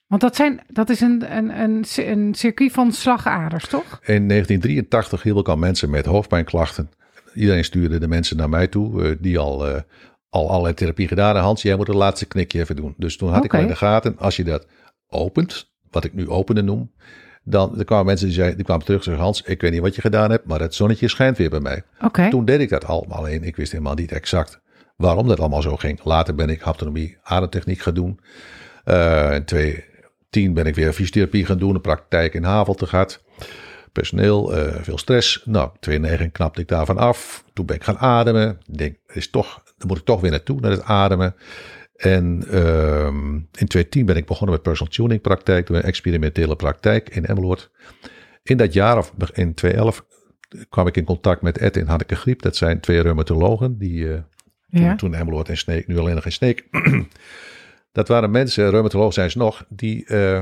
B: Want dat, zijn, dat is een, een, een, een circuit van slagaders, toch?
A: in 1983 hielp ik al mensen met hoofdpijnklachten. Iedereen stuurde de mensen naar mij toe eh, die al, eh, al allerlei therapie gedaan hadden. Hans, jij moet het laatste knikje even doen. Dus toen had ik al in de gaten, als je dat opent, wat ik nu openen noem, dan er kwamen mensen die, zeiden, die kwamen terug en zeiden, Hans, ik weet niet wat je gedaan hebt, maar het zonnetje schijnt weer bij mij. Toen deed ik dat allemaal alleen. Ik wist helemaal niet exact waarom dat allemaal zo ging. Later ben ik haptonomie, ademtechniek gaan doen. Eh, in 2010 ben ik weer fysiotherapie gaan doen, een praktijk in Havelte gehad. Personeel, eh, veel stress. Nou, 2009 knapte ik daarvan af. Toen ben ik gaan ademen. Ik denk, is toch, dan moet ik toch weer naartoe, naar het ademen. En ehm, in 2010 ben ik begonnen met personal tuning praktijk, een experimentele praktijk in Emmeloord. In dat jaar, of in 2011, kwam ik in contact met Ed en Hanneke Griep. Dat zijn twee reumatologen die eh, toen,
B: Ja.
A: toen Emmeloord en Sneek, nu alleen nog in Sneek. dat waren mensen, reumatologen zijn ze nog, die eh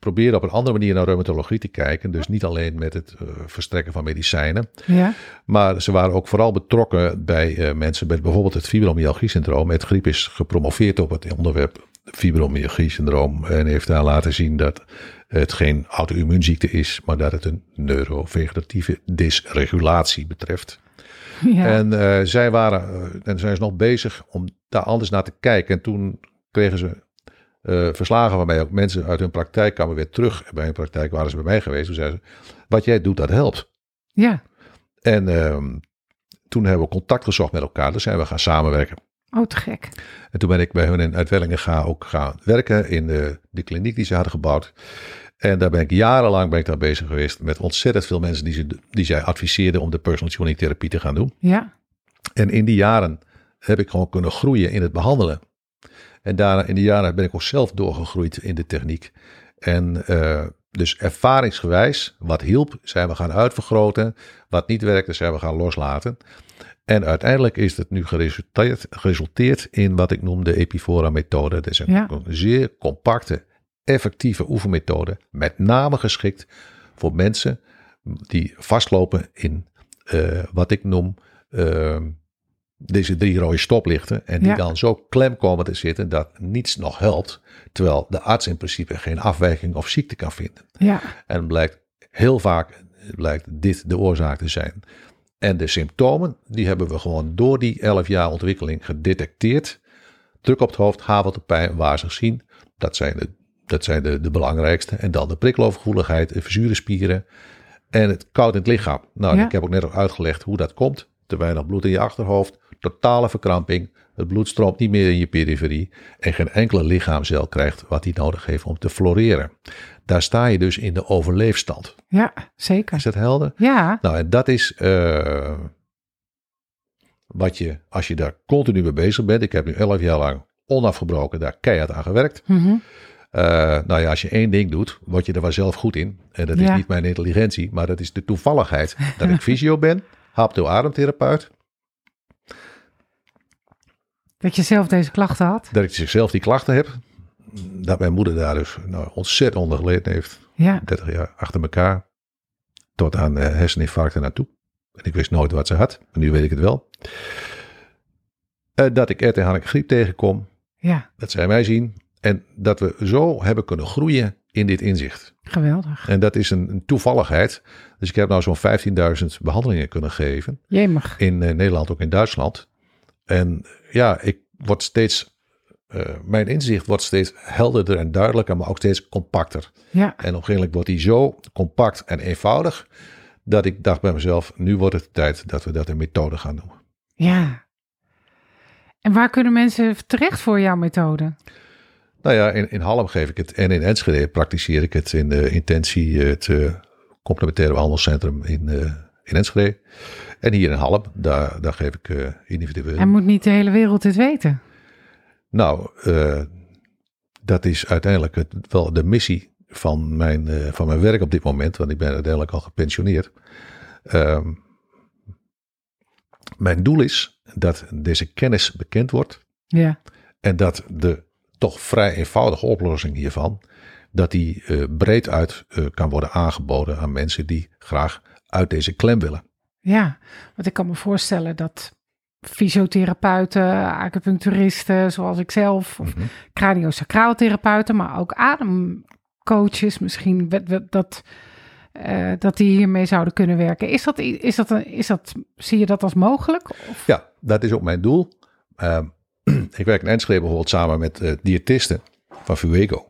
A: probeerden op een andere manier naar reumatologie te kijken. Dus niet alleen met het eh, verstrekken van medicijnen.
B: Ja.
A: Maar ze waren ook vooral betrokken bij eh, mensen met bijvoorbeeld het fibromyalgie-syndroom. Het Griep is gepromoveerd op het onderwerp fibromyalgie-syndroom. En heeft daar laten zien dat het geen auto-immuunziekte is, maar dat het een neurovegetatieve dysregulatie betreft.
B: ja.
A: En eh, zij waren, en zijn ze nog bezig om daar anders naar te kijken. En toen kregen ze eh, verslagen mij ook. Mensen uit hun praktijk kwamen weer terug. Bij hun praktijk waren ze bij mij geweest. Toen zeiden ze, wat jij doet, dat helpt.
B: ja.
A: En ehm, toen hebben we contact gezocht met elkaar. Dus zijn we gaan samenwerken.
B: Oh, te gek.
A: En toen ben ik bij hun in Uitwellingen gaan, ook gaan werken in de, de kliniek die ze hadden gebouwd. En daar ben ik jarenlang ben ik daar bezig geweest met ontzettend veel mensen die, ze, die zij adviseerden om de personal tuning therapie te gaan doen.
B: Ja.
A: En in die jaren heb ik gewoon kunnen groeien in het behandelen. En daarna in die jaren ben ik ook zelf doorgegroeid in de techniek. En eh, dus ervaringsgewijs, wat hielp, zijn we gaan uitvergroten. Wat niet werkte, zijn we gaan loslaten. En uiteindelijk is het nu geresulteerd, geresulteerd in wat ik noem de Epifora-methode. Dat is een,
B: Ja.
A: zeer compacte, effectieve oefenmethode. Met name geschikt voor mensen die vastlopen in eh, wat ik noem eh, deze drie rode stoplichten. En die
B: Ja.
A: dan zo klem komen te zitten dat niets nog helpt. Terwijl de arts in principe geen afwijking of ziekte kan vinden.
B: Ja.
A: En blijkt heel vaak blijkt dit de oorzaak te zijn. En de symptomen, die hebben we gewoon door die 11 jaar ontwikkeling gedetecteerd. Druk op het hoofd, haveltepijn, waar ze zien. Dat zijn, de, dat zijn de, de belangrijkste. En dan de prikkelovergevoeligheid, de verzure spieren en het koud in het lichaam. Nou,
B: Ja.
A: ik heb ook net al uitgelegd hoe dat komt. Te weinig bloed in je achterhoofd, totale verkramping. Het bloed stroomt niet meer in je periferie. En geen enkele lichaamcel krijgt wat hij nodig heeft om te floreren. Daar sta je dus in de overleefstand.
B: Ja, zeker.
A: Is dat helder?
B: Ja,
A: Nou, en dat is eh, wat je, als je daar continu mee bezig bent. Ik heb nu elf jaar lang onafgebroken daar keihard aan gewerkt.
B: mhm.
A: Eh, nou ja, als je één ding doet, word je er wel zelf goed in. En dat is
B: Ja.
A: niet mijn intelligentie, maar dat is de toevalligheid dat ik fysio ben, hapto-ademtherapeut,
B: dat je zelf deze klachten had.
A: dat ik zichzelf die klachten heb. Dat mijn moeder daar dus nou, ontzettend onder geleden heeft.
B: Ja,
A: 30 jaar achter elkaar. Tot aan uh, herseninfarcten naartoe. En ik wist nooit wat ze had. Maar nu weet ik het wel. Eh, dat ik RT Hanneke griep tegenkom.
B: ja,
A: Dat zij mij zien. En dat we zo hebben kunnen groeien in dit inzicht.
B: geweldig.
A: En dat is een, een toevalligheid. Dus ik heb nou zo'n 15.000 behandelingen kunnen geven.
B: Jemig.
A: In eh, Nederland, ook in Duitsland. En ja, ik word steeds... eh, mijn inzicht wordt steeds helderder en duidelijker, maar ook steeds compacter.
B: Ja,
A: En op een gegeven moment wordt die zo compact en eenvoudig. Dat ik dacht bij mezelf, nu wordt het tijd dat we dat een methode gaan doen.
B: ja. En waar kunnen mensen terecht voor jouw methode?
A: Nou ja, in, in Halm geef ik het en in Enschede praktiseer ik het in de intentie, het eh, complementaire behandelcentrum in, eh, in Enschede. En hier in Halm, daar, daar geef ik eh, individueel.
B: En moet niet de hele wereld dit weten?
A: Nou, eh, dat is uiteindelijk het, wel de missie van mijn, eh, van mijn werk op dit moment, want ik ben uiteindelijk al gepensioneerd. Ehm, mijn doel is dat deze kennis bekend wordt
B: Ja,
A: en dat de toch vrij eenvoudige oplossing hiervan, dat die breed uit kan worden aangeboden aan mensen die graag uit deze klem willen.
B: Ja. Want ik kan me voorstellen dat fysiotherapeuten, acupuncturisten, zoals ik zelf, of
A: Mhm.
B: craniosacraaltherapeuten, maar ook ademcoaches misschien, dat, eh, dat die hiermee zouden kunnen werken. Is dat, is dat, een, is dat, zie je dat als mogelijk? Of?
A: Ja, dat is ook mijn doel. Ehm, ik werk in Enschede bijvoorbeeld samen met eh, diëtisten van Fuego.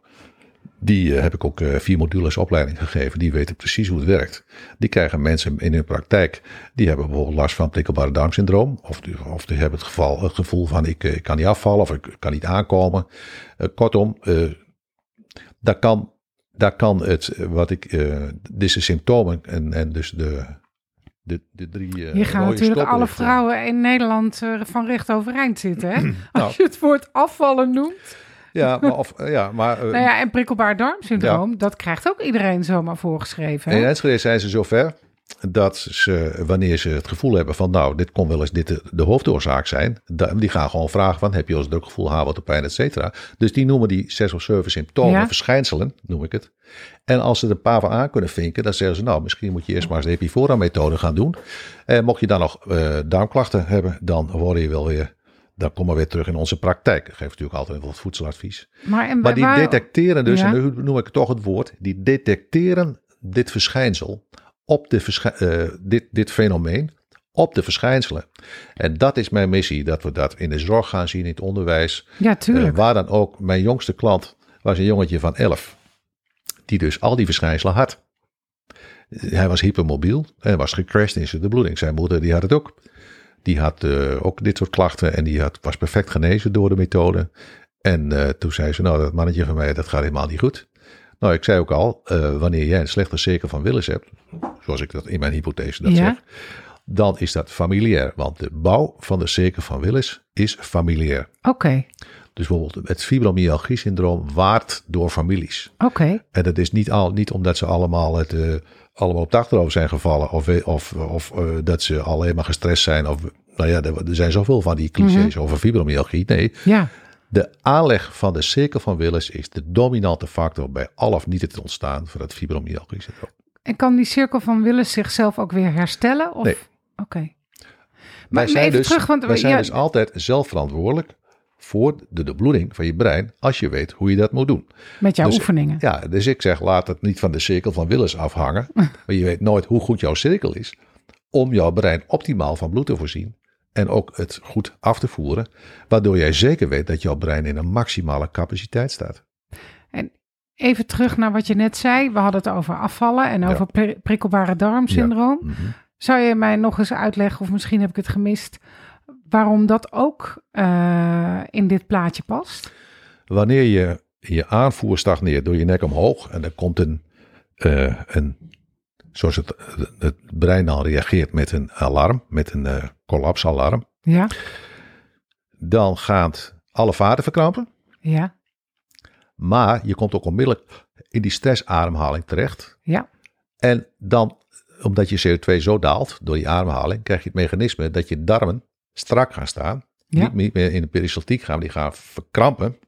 A: Die eh, heb ik ook eh, vier modules opleiding gegeven. Die weten precies hoe het werkt. Die krijgen mensen in hun praktijk. Die hebben bijvoorbeeld last van prikkelbare darmsyndroom. Of die, of die hebben het, geval, het gevoel van ik, eh, ik kan niet afvallen of ik kan niet aankomen. Eh, kortom, eh, daar, kan, daar kan het, eh, wat ik, eh deze symptomen en, en dus de, de, de drie eh,
B: Hier gaan natuurlijk alle vrouwen in Nederland eh, van recht overeind zitten. Hè?
A: Nou.
B: Als je het woord afvallen noemt.
A: Ja, maar, of, ja, maar eh,
B: Nou ja, en prikkelbaar darmsyndroom, dat krijgt ook iedereen zomaar voorgeschreven. hè?
A: in Enschede zijn ze zover dat ze, wanneer ze het gevoel hebben van nou, dit kon wel eens dit de, de hoofdoorzaak zijn, die gaan gewoon vragen van heb je als drukgevoel, haarwattenpijn, et cetera. Dus die noemen die zes of zeven symptomen,
B: Ja.
A: verschijnselen, noem ik het. En als ze er een paar van aan kunnen vinken, dan zeggen ze nou, misschien moet je eerst maar eens de Epifora-methode gaan doen. En mocht je dan nog eh, darmklachten hebben, dan hoor je wel weer, dan kom maar weer terug in onze praktijk. Ik geef natuurlijk altijd wat voedseladvies.
B: Maar, en
A: Maar die
B: waar-
A: detecteren dus,
B: Ja.
A: en nu noem ik toch het woord, die detecteren dit verschijnsel op de verschij- eh, dit, dit fenomeen op de verschijnselen. En dat is mijn missie, dat we dat in de zorg gaan zien, in het onderwijs.
B: Ja,
A: eh,
B: tuurlijk.
A: waar dan ook, mijn jongste klant was een jongetje van 11, die dus al die verschijnselen had. Hij was hypermobiel en was gecrashed in zijn bloeding. Zijn moeder die had het ook. Die had eh, ook dit soort klachten en die had, was perfect genezen door de methode. En eh, toen zei ze, nou dat mannetje van mij, dat gaat helemaal niet goed. Nou, ik zei ook al, eh, wanneer jij een slechte cirkel van Willis hebt, zoals ik dat in mijn hypothese dat
B: Ja.
A: zeg, dan is dat familiair. Want de bouw van de cirkel van Willis is familiair.
B: Oké,
A: Dus bijvoorbeeld het fibromyalgie-syndroom waart door families.
B: oké.
A: En dat is niet, al, niet omdat ze allemaal, het, allemaal op het achterover zijn gevallen. Of, of, of eh, dat ze alleen maar gestrest zijn. Of, nou ja, er, er zijn zoveel van die clichés over fibromyalgie. Nee,
B: Ja,
A: de aanleg van de cirkel van Willis is de dominante factor bij al of niet het ontstaan van het fibromyalgie-syndroom.
B: en kan die cirkel van Willis zichzelf ook weer herstellen? Of?
A: Nee.
B: Oké.
A: Wij zijn, dus,
B: terug, want
A: wij zijn
B: ja,
A: dus altijd zelf verantwoordelijk voor de debloeding van je brein. Als je weet hoe je dat moet doen.
B: met jouw
A: dus-
B: oefeningen.
A: Ja, dus ik zeg, laat het niet van de cirkel van Willis afhangen. Want je weet nooit hoe goed jouw cirkel is. Om jouw brein optimaal van bloed te voorzien. En ook het goed af te voeren. Waardoor jij zeker weet dat jouw brein in een maximale capaciteit staat.
B: En even terug naar wat je net zei. We hadden het over afvallen en over pri- prikkelbare darmsyndroom.
A: Mhm.
B: Zou je mij nog eens uitleggen, of misschien heb ik het gemist, waarom dat ook uh, in dit plaatje past?
A: Wanneer je je aanvoer stagneert door je nek omhoog en er komt een, uh, een zoals het, het brein al reageert met een alarm, met een uh, collapsalarm.
B: Ja.
A: Dan gaat alle vaten verkrampen.
B: Ja.
A: Maar je komt ook onmiddellijk in die stressademhaling terecht.
B: Ja.
A: En dan, omdat je CO2 zo daalt door die ademhaling, krijg je het mechanisme dat je darmen strak gaan staan.
B: Ja.
A: Niet meer in de peristaltiek gaan, die gaan verkrampen.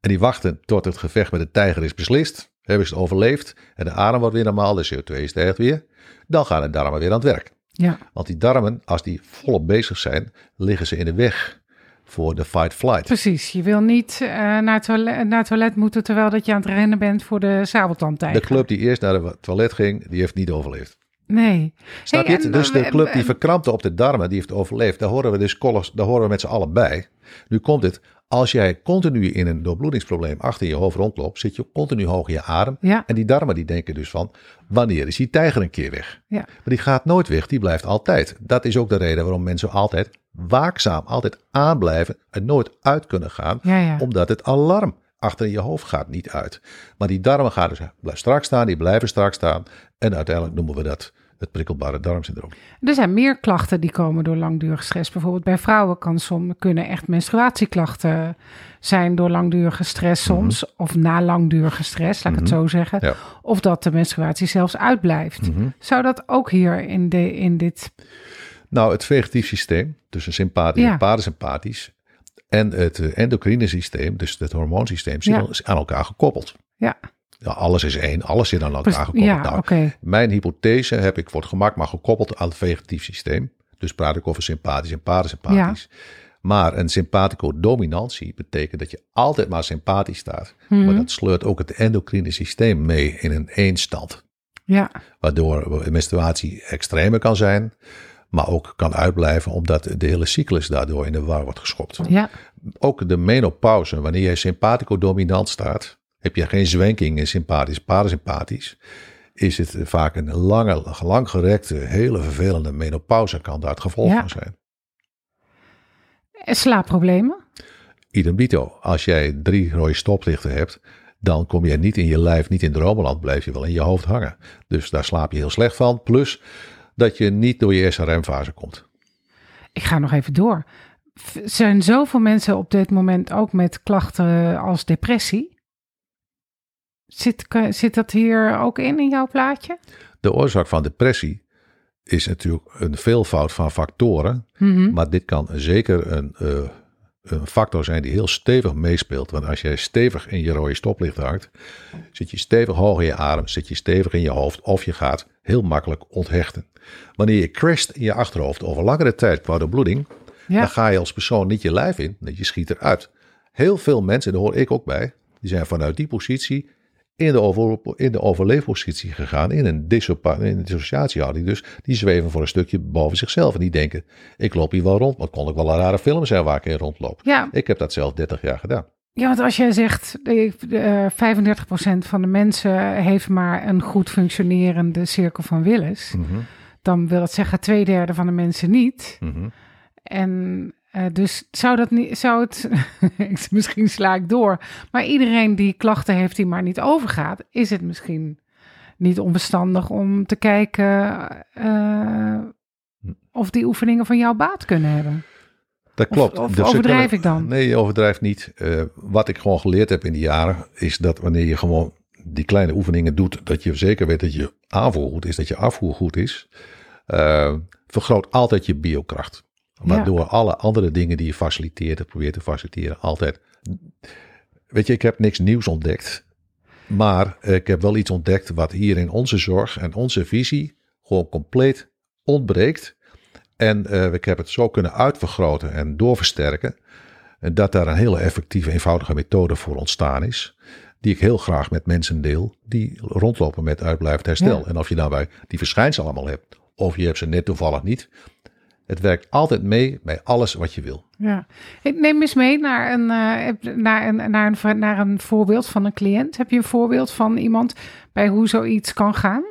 A: En die wachten tot het gevecht met de tijger is beslist. Hebben ze het overleefd en de adem wordt weer normaal, de CO2 stijgt weer. Dan gaan de darmen weer aan het werk.
B: Ja.
A: Want die darmen, als die volop bezig zijn, liggen ze in de weg voor de fight-flight.
B: Precies, je wil niet uh, naar, het toilet, naar het toilet moeten terwijl dat je aan het rennen bent voor de sabeltandtijger.
A: De club die eerst naar het toilet ging, die heeft niet overleefd.
B: Nee.
A: Snap je dus de club die verkrampte op de darmen, die heeft overleefd. Daar horen we dus daar horen we met z'n allen bij. Nu komt het, als jij continu in een doorbloedingsprobleem achter je hoofd rondloopt, zit je continu hoog in je adem.
B: Ja.
A: En die darmen die denken dus van, wanneer is die tijger een keer weg?
B: Ja.
A: Maar die gaat nooit weg, die blijft altijd. Dat is ook de reden waarom mensen altijd waakzaam, altijd aanblijven en nooit uit kunnen gaan.
B: Ja.
A: Omdat het alarm achter in je hoofd gaat niet uit. Maar die darmen gaan dus blijven strak staan, die blijven strak staan. En uiteindelijk noemen we dat het prikkelbare darmsyndroom.
B: Er zijn meer klachten die komen door langdurige stress. Bijvoorbeeld bij vrouwen kan soms, kunnen echt menstruatieklachten zijn door langdurige stress
A: Mhm.
B: soms. Of na langdurige stress, laat ik het zo zeggen.
A: Ja.
B: Of dat de menstruatie zelfs uitblijft.
A: Mhm.
B: Zou dat ook hier in, de, in dit...
A: Nou, het vegetatief systeem, tussen sympathisch
B: Ja.
A: en parasympathisch, en het eh, endocrine systeem, dus het hormoonsysteem,
B: Ja.
A: zijn aan elkaar gekoppeld.
B: Ja,
A: Ja, alles is één, alles zit aan elkaar gekoppeld.
B: ja
A: Nou. Mijn hypothese heb ik voor het gemak maar gekoppeld aan het vegetatief systeem. Dus praat ik over sympathisch en parasympathisch. Maar een sympathico-dominantie betekent dat je altijd maar sympathisch staat.
B: Mhm.
A: Maar dat sleurt ook het endocrine systeem mee in een eenstand.
B: Ja,
A: Waardoor menstruatie extremer kan zijn, maar ook kan uitblijven omdat de hele cyclus daardoor in de war wordt geschopt.
B: ja,
A: Ook de menopauze, wanneer je sympathico-dominant staat, heb je geen zwenking in sympathisch, parasympathisch. Is het vaak een lange, langgerekte, hele vervelende menopauze kan daar het gevolg
B: Ja.
A: van zijn.
B: En slaapproblemen?
A: Idem dito, als jij drie rode stoplichten hebt, dan kom je niet in je lijf, niet in dromenland, blijf je wel in je hoofd hangen. Dus daar slaap je heel slecht van. Plus dat je niet door je eerste remfase komt.
B: Ik ga nog even door. Zijn zoveel mensen op dit moment ook met klachten als depressie? Zit, zit dat hier ook in, in jouw plaatje?
A: De oorzaak van depressie is natuurlijk een veelvoud van factoren.
B: Mhm.
A: Maar dit kan zeker een, eh, een factor zijn die heel stevig meespeelt. Want als jij stevig in je rode stoplicht hangt, zit je stevig hoog in je adem, zit je stevig in je hoofd of je gaat heel makkelijk onthechten. Wanneer je crasht in je achterhoofd over langere tijd qua de bloeding,
B: Ja.
A: dan ga je als persoon niet je lijf in, je schiet eruit. Heel veel mensen, daar hoor ik ook bij, die zijn vanuit die positie in de, over, in de overleefpositie gegaan, in een, in een dissociatiehouding. Dus die zweven voor een stukje boven zichzelf en die denken, ik loop hier wel rond, maar kon ook wel een rare film zijn waar ik in rondloop.
B: Ja,
A: Ik heb dat zelf 30 jaar gedaan.
B: ja, want als jij zegt eh, eh, 35% van de mensen heeft maar een goed functionerende cirkel van Willis, dan wil het zeggen twee derde van de mensen niet.
A: Mhm.
B: En eh, dus zou dat niet, zou het, misschien sla ik door, maar iedereen die klachten heeft die maar niet overgaat, is het misschien niet onbestandig om te kijken eh, of die oefeningen van jouw baat kunnen hebben.
A: Dat klopt.
B: of
A: Dus
B: overdrijf ik dan?
A: Nee, je overdrijft niet. Eh, wat ik gewoon geleerd heb in die jaren, is dat wanneer je gewoon die kleine oefeningen doet, dat je zeker weet dat je aanvoer goed is, dat je afvoer goed is, vergroot altijd je biokracht. Waardoor alle andere dingen die je faciliteert probeert te faciliteren, altijd. Weet je, ik heb niks nieuws ontdekt. Maar ik heb wel iets ontdekt wat hier in onze zorg en onze visie gewoon compleet ontbreekt. En eh, ik heb het zo kunnen uitvergroten en doorversterken. En dat daar een hele effectieve, eenvoudige methode voor ontstaan is. Die ik heel graag met mensen deel. Die rondlopen met uitblijvend herstel.
B: Ja.
A: En of je daarbij die verschijnselen allemaal hebt. Of je hebt ze net toevallig niet. Het werkt altijd mee bij alles wat je wil.
B: Ja. Ik neem eens mee naar een, eh, naar, een, naar, een, naar een voorbeeld van een cliënt. Heb je een voorbeeld van iemand bij hoe zoiets kan gaan?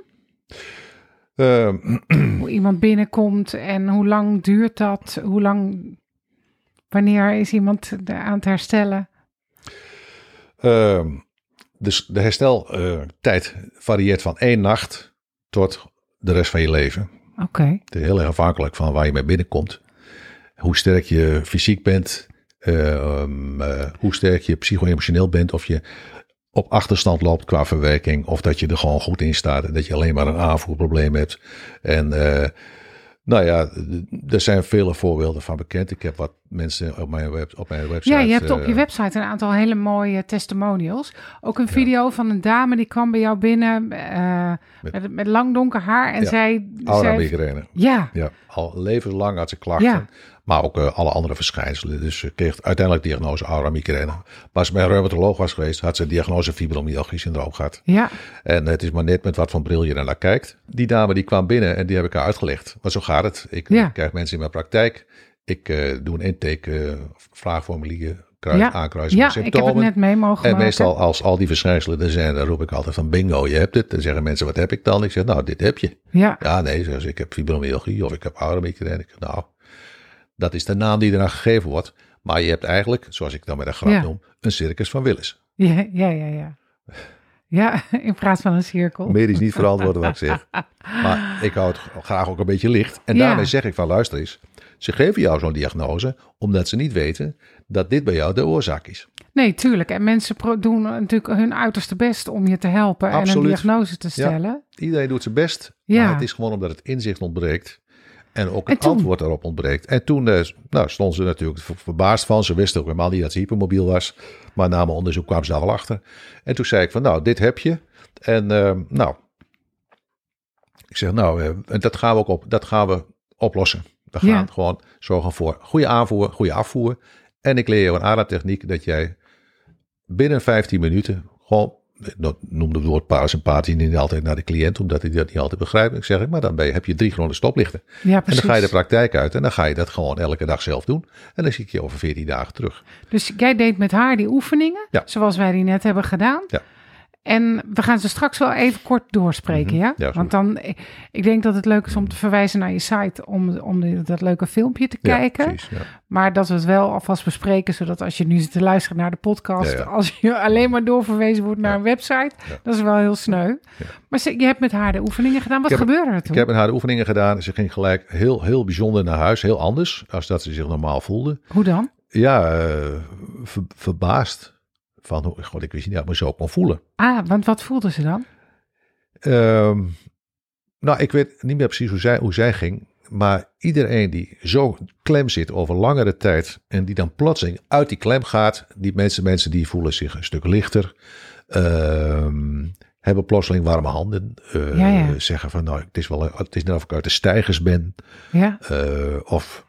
A: Ehm,
B: Hoe iemand binnenkomt en hoe lang duurt dat? Hoe lang, wanneer is iemand aan het herstellen?
A: Ehm, dus de hersteltijd varieert van één nacht tot de rest van je leven.
B: Oké,
A: Het is heel erg afhankelijk van waar je mee binnenkomt. Hoe sterk je fysiek bent. ehm, eh, hoe sterk je psycho-emotioneel bent. Of je op achterstand loopt qua verwerking. Of dat je er gewoon goed in staat. En dat je alleen maar een aanvoerprobleem hebt. En eh, nou ja, er zijn vele voorbeelden van bekend. Ik heb wat mensen op mijn, web, op mijn website.
B: Ja, je hebt op je
A: eh,
B: website een aantal hele mooie testimonials. Ook een video van een dame die kwam bij jou binnen eh,
A: Met-
B: met, met, lang donker haar. En
A: Ja,
B: zij...
A: Aura
B: zij
A: migraine.
B: ja,
A: Ja, al levenslang had ze klachten. Maar ook eh, alle andere verschijnselen. Dus ze kreeg uiteindelijk diagnose aura migraine. Maar als ze bij een reumatoloog was geweest, had ze diagnose fibromyalgie syndroom gehad.
B: ja,
A: En het is maar net met wat voor bril je naar kijkt. Die dame die kwam binnen en die heb ik haar uitgelegd. Maar zo gaat het. Ik,
B: Ja.
A: krijg mensen in mijn praktijk. Ik eh, doe een intake eh, vraagformulier kruis,
B: ja.
A: aankruisen
B: ja ik heb het net mee mogen
A: En
B: maken.
A: meestal als al die verschijnselen er zijn, dan roep ik altijd van bingo, je hebt het. Dan zeggen mensen, wat heb ik dan? Ik zeg, nou, dit heb je.
B: Ja,
A: Ja, nee, ze, ik heb fibromyalgie of ik heb auramigraine. Ik zeg, nou, dat is de naam die eraan gegeven wordt. Maar je hebt eigenlijk, zoals ik dan met een grap
B: Ja.
A: noem, een circus van Willis.
B: ja, ja, ja, ja. Ja, in plaats van een cirkel.
A: Meer is niet verantwoord wat ik zeg. Maar ik hou het graag ook een beetje licht. En
B: Ja.
A: daarmee zeg ik van, luister eens. Ze geven jou zo'n diagnose omdat ze niet weten dat dit bij jou de oorzaak is.
B: Nee, tuurlijk. En mensen doen natuurlijk hun uiterste best om je te helpen en een diagnose te stellen.
A: Iedereen doet zijn best,
B: Ja.
A: maar het is gewoon omdat het inzicht ontbreekt. En ook
B: En
A: het
B: toen?
A: antwoord daarop ontbreekt. En toen eh, nou, stonden ze natuurlijk ver- verbaasd van. Ze wisten ook helemaal niet dat ze hypermobiel was. Maar na mijn onderzoek kwamen ze daar wel achter. En toen zei ik van, nou, dit heb je. En eh, nou, ik zeg, nou, en dat gaan we ook op, dat gaan we oplossen. We gaan
B: Ja.
A: gewoon zorgen voor goede aanvoer, goede afvoer. En ik leer je een ademtechniek dat jij binnen 15 minuten gewoon, dat noemde het woord parasympathie niet altijd naar de cliënt, omdat hij dat niet altijd begrijpt. Ik zeg, maar dan heb je drie chronische stoplichten.
B: Ja,
A: En
B: precies.
A: dan ga je de praktijk uit en dan ga je dat gewoon elke dag zelf doen. En dan zie ik je over 14 dagen terug.
B: Dus jij deed met haar die oefeningen,
A: Ja.
B: zoals wij die net hebben gedaan.
A: Ja.
B: En we gaan ze straks wel even kort doorspreken,
A: Mhm.
B: ja? Want dan, ik denk dat het leuk is om te verwijzen naar je site om, om dat leuke filmpje te kijken.
A: Ja, precies. Ja.
B: Maar dat we het wel alvast bespreken, zodat als je nu zit te luisteren naar de podcast, als je alleen maar doorverwezen wordt naar een website, dat is wel heel sneu. Maar ze, je hebt met haar de oefeningen gedaan. Wat
A: heb-
B: gebeurde er toen?
A: Ik heb met haar de oefeningen gedaan. Ze ging gelijk heel, heel bijzonder naar huis. Heel anders als dat ze zich normaal voelde.
B: Hoe dan?
A: Ja, eh, ver- verbaasd. Van, hoe- god, ik wist niet dat ik me zo kon voelen.
B: Ah, want wat voelde ze dan?
A: Ehm, nou, ik weet niet meer precies hoe zij, hoe zij ging. Maar iedereen die zo klem zit over langere tijd. en die dan plotseling uit die klem gaat. die mensen, mensen die voelen zich een stuk lichter. ehm, hebben plotseling warme handen. eh,
B: Ja, ja.
A: Zeggen van, nou, het is, wel, het is net of ik uit de stijgers ben.
B: Ja,
A: Eh, of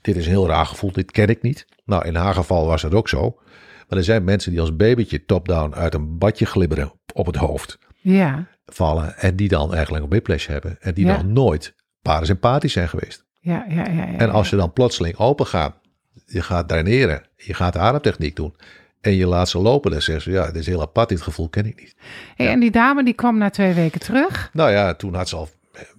A: dit is een heel raar gevoel, dit ken ik niet. Nou, in haar geval was het ook zo. Maar er zijn mensen die als babytje top-down uit een badje glibberen op het hoofd
B: ja,
A: vallen. En die dan eigenlijk een whiplash hebben. En die
B: Ja.
A: nog nooit parasympathisch zijn geweest.
B: ja, ja. ja, ja
A: En als je dan plotseling open gaat, je gaat draineren, je gaat de ademtechniek doen. En je laat ze lopen, dan zeggen ze, ja, dit is heel apart, dit gevoel ken ik niet.
B: Hey, En die dame die kwam na twee weken terug.
A: Nou ja, toen had ze al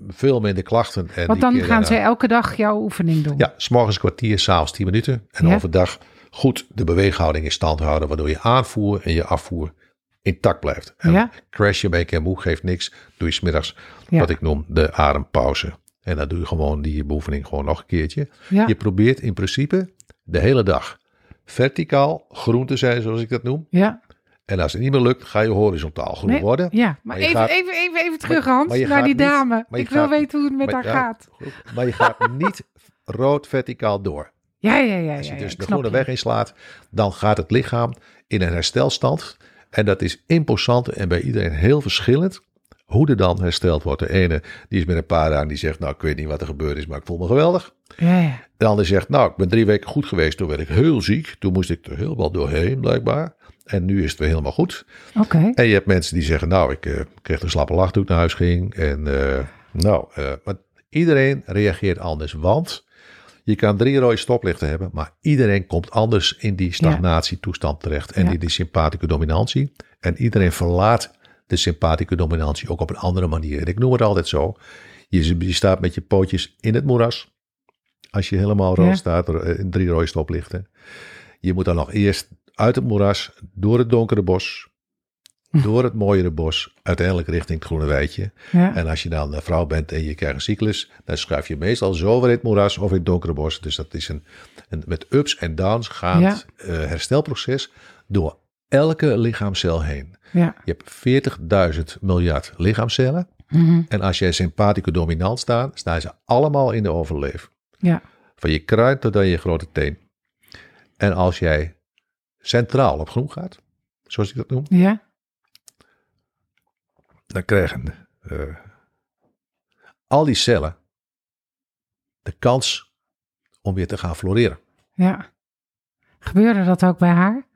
A: veel minder klachten. En
B: Want dan gaan
A: daarna-
B: ze elke dag jouw oefening doen.
A: Ja, s'morgens een kwartier, s'avonds 10 minuten. En
B: Ja.
A: overdag goed de beweeghouding in stand houden, waardoor je aanvoer en je afvoer intact blijft. En
B: Ja.
A: crash je en moe geeft niks. Doe je smiddags
B: Ja.
A: wat ik noem de adempauze. En dan doe je gewoon die beoefening gewoon nog een keertje.
B: Ja.
A: Je probeert in principe de hele dag verticaal groen te zijn, zoals ik dat noem.
B: Ja.
A: En als het niet meer lukt, ga je horizontaal groen
B: Nee,
A: worden.
B: Ja, maar, even,
A: gaat-
B: even, even, even terug, Hans,
A: maar
B: naar die dame. Ik wil weten hoe het met haar gaat.
A: Maar je gaat niet rood verticaal door.
B: Ja, ja, ja.
A: Als je dus de
B: je.
A: weg inslaat, dan gaat het lichaam in een herstelstand. En dat is imposant en bij iedereen heel verschillend. Hoe er dan hersteld wordt. De ene die is met een paar dagen die zegt, nou ik weet niet wat er gebeurd is, maar ik voel me geweldig.
B: Ja, ja.
A: De ander zegt, nou ik ben drie weken goed geweest, toen werd ik heel ziek. Toen moest ik er helemaal doorheen blijkbaar. En nu is het weer helemaal goed.
B: Oké.
A: En je hebt mensen die zeggen, nou ik eh, kreeg een slappe lach toen ik naar huis ging. En eh, nou, eh, maar iedereen reageert anders. Want je kan drie rode stoplichten hebben, maar iedereen komt anders in die stagnatietoestand terecht. En in die sympathische dominantie. En iedereen verlaat de sympathische dominantie ook op een andere manier. En ik noem het altijd zo. Je, je staat met je pootjes in het moeras. Als je helemaal rood
B: Ja.
A: staat, er, in drie rode stoplichten. Je moet dan nog eerst uit het moeras, door het donkere bos. door het mooiere bos, uiteindelijk richting het groene weidje.
B: Ja.
A: En als je dan een vrouw bent en je krijgt een cyclus, dan schuif je meestal zo weer in het moeras of in het donkere bos. Dus dat is een, een met ups en downs gaand
B: Ja.
A: eh, herstelproces door elke lichaamcel heen.
B: Ja.
A: Je hebt 40.000 miljard lichaamcellen.
B: Mhm.
A: En als jij sympathico dominant staat, staan ze allemaal in de overleef.
B: Ja.
A: Van je kruid tot aan je grote teen. En als jij centraal op groen gaat, zoals ik dat noem,
B: Ja.
A: Dan krijgen eh, al die cellen de kans om weer te gaan floreren.
B: Ja. Gebeurde dat ook bij haar?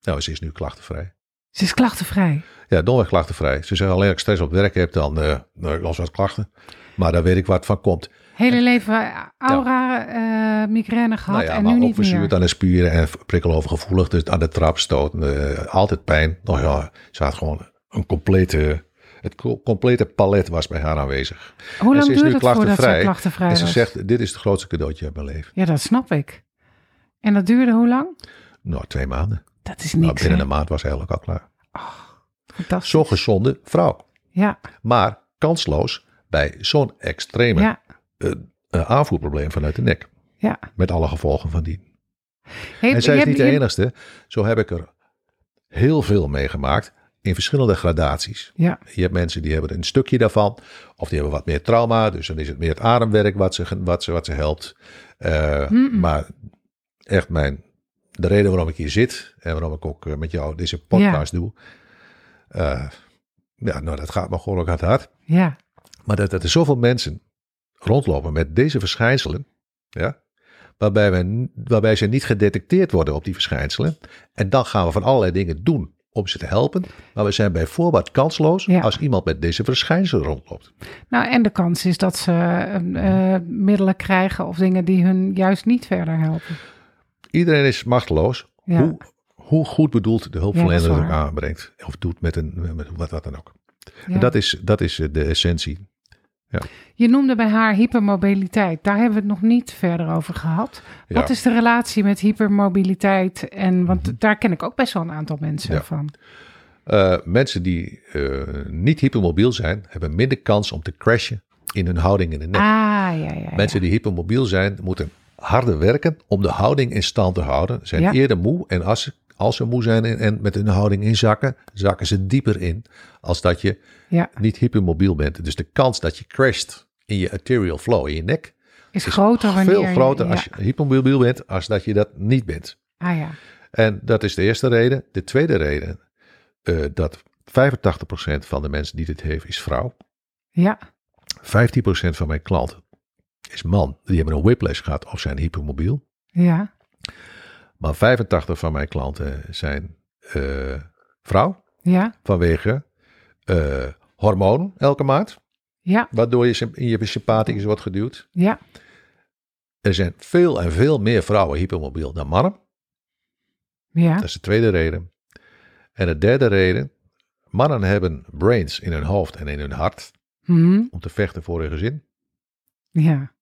A: Nou, ze is nu klachtenvrij.
B: Ze is klachtenvrij.
A: Ja, domweg klachtenvrij. Ze zeggen alleen als ik stress op werk heb, dan eh nou, los wat klachten. Maar dan weet ik waar het van komt.
B: Hele leven aura, eh, migraine gehad
A: nou ja,
B: en
A: maar
B: nu
A: ook
B: niet meer.
A: verzuurd aan de spieren en prikkelovergevoelig. Dus aan de trap stoten, eh, altijd pijn. Nou ja, ze had gewoon een complete, het co- complete palet was bij haar aanwezig.
B: Hoe
A: en
B: lang
A: ze is
B: duurt
A: nu klachtenvrij.
B: klachtenvrij
A: En ze
B: was?
A: zegt, dit is het grootste cadeautje uit mijn leven.
B: Ja, dat snap ik. En dat duurde hoe lang?
A: Nou, twee maanden.
B: Dat is
A: Nou,
B: niks.
A: binnen
B: hè?
A: een maand was ze eigenlijk al klaar.
B: Fantastisch.
A: Zo'n gezonde vrouw.
B: Ja,
A: Maar kansloos bij zo'n extreme
B: ja,
A: eh, eh, aanvoerprobleem vanuit de nek.
B: ja.
A: Met alle gevolgen van die.
B: Hey,
A: En zij is niet de enigste. Zo heb ik er heel veel meegemaakt. In verschillende gradaties.
B: Ja,
A: Je hebt mensen die hebben een stukje daarvan. Of die hebben wat meer trauma. Dus dan is het meer het ademwerk wat ze, wat ze, wat ze helpt. Eh. Maar echt mijn, de reden waarom ik hier zit. En waarom ik ook eh, met jou deze podcast doe. eh, ja, nou dat gaat me gewoon ook aan het hart.
B: ja,
A: Maar dat, dat er zoveel mensen rondlopen met deze verschijnselen. Ja, waarbij, we, waarbij ze niet gedetecteerd worden op die verschijnselen. En dan gaan we van allerlei dingen doen om ze te helpen. Maar we zijn bijvoorbeeld kansloos
B: Ja.
A: als iemand met deze verschijnselen rondloopt.
B: Nou, en de kans is dat ze eh, eh, middelen krijgen of dingen die hun juist niet verder helpen.
A: Iedereen is machteloos.
B: Ja.
A: Hoe, hoe goed bedoeld de
B: Ja,
A: hulpverlener het ook aanbrengt. Of doet met, een, met wat, wat dan ook.
B: Ja.
A: En dat is, dat is de essentie.
B: Je noemde bij haar hypermobiliteit. Daar hebben we het nog niet verder over gehad.
A: Ja.
B: Wat is de relatie met hypermobiliteit? En, want daar ken ik ook best wel een aantal mensen
A: Ja.
B: van.
A: Eh, mensen die eh, niet hypermobiel zijn, hebben minder kans om te crashen in hun houding in de nek.
B: Ah, ja, ja. ja.
A: Mensen die hypermobiel zijn, moeten harder werken om de houding in stand te houden. Zijn
B: Ja.
A: eerder moe en als, ze- als ze moe zijn en, en met hun houding inzakken, zakken ze dieper in als dat je
B: Ja,
A: niet hypermobiel bent. Dus de kans dat je crasht in je arterial flow in je nek
B: is
A: is
B: groter wanneer
A: veel
B: je-
A: groter
B: ja.
A: als je hypermobiel bent als dat je dat niet bent.
B: Ah ja,
A: En dat is de eerste reden. De tweede reden, eh, dat 85% van de mensen die dit heeft is vrouw.
B: ja,
A: 15% van mijn klanten is man. Die hebben een whiplash gehad of zijn hypermobiel.
B: ja,
A: Maar 85 van mijn klanten zijn eh, vrouw
B: ja,
A: vanwege eh hormoon elke maand.
B: ja,
A: Waardoor je in je sympathicus wordt geduwd.
B: ja,
A: Er zijn veel en veel meer vrouwen hypermobiel dan mannen.
B: ja,
A: Dat is de tweede reden. En de derde reden. Mannen hebben brains in hun hoofd en in hun hart
B: Mhm.
A: om te vechten voor hun gezin.
B: ja,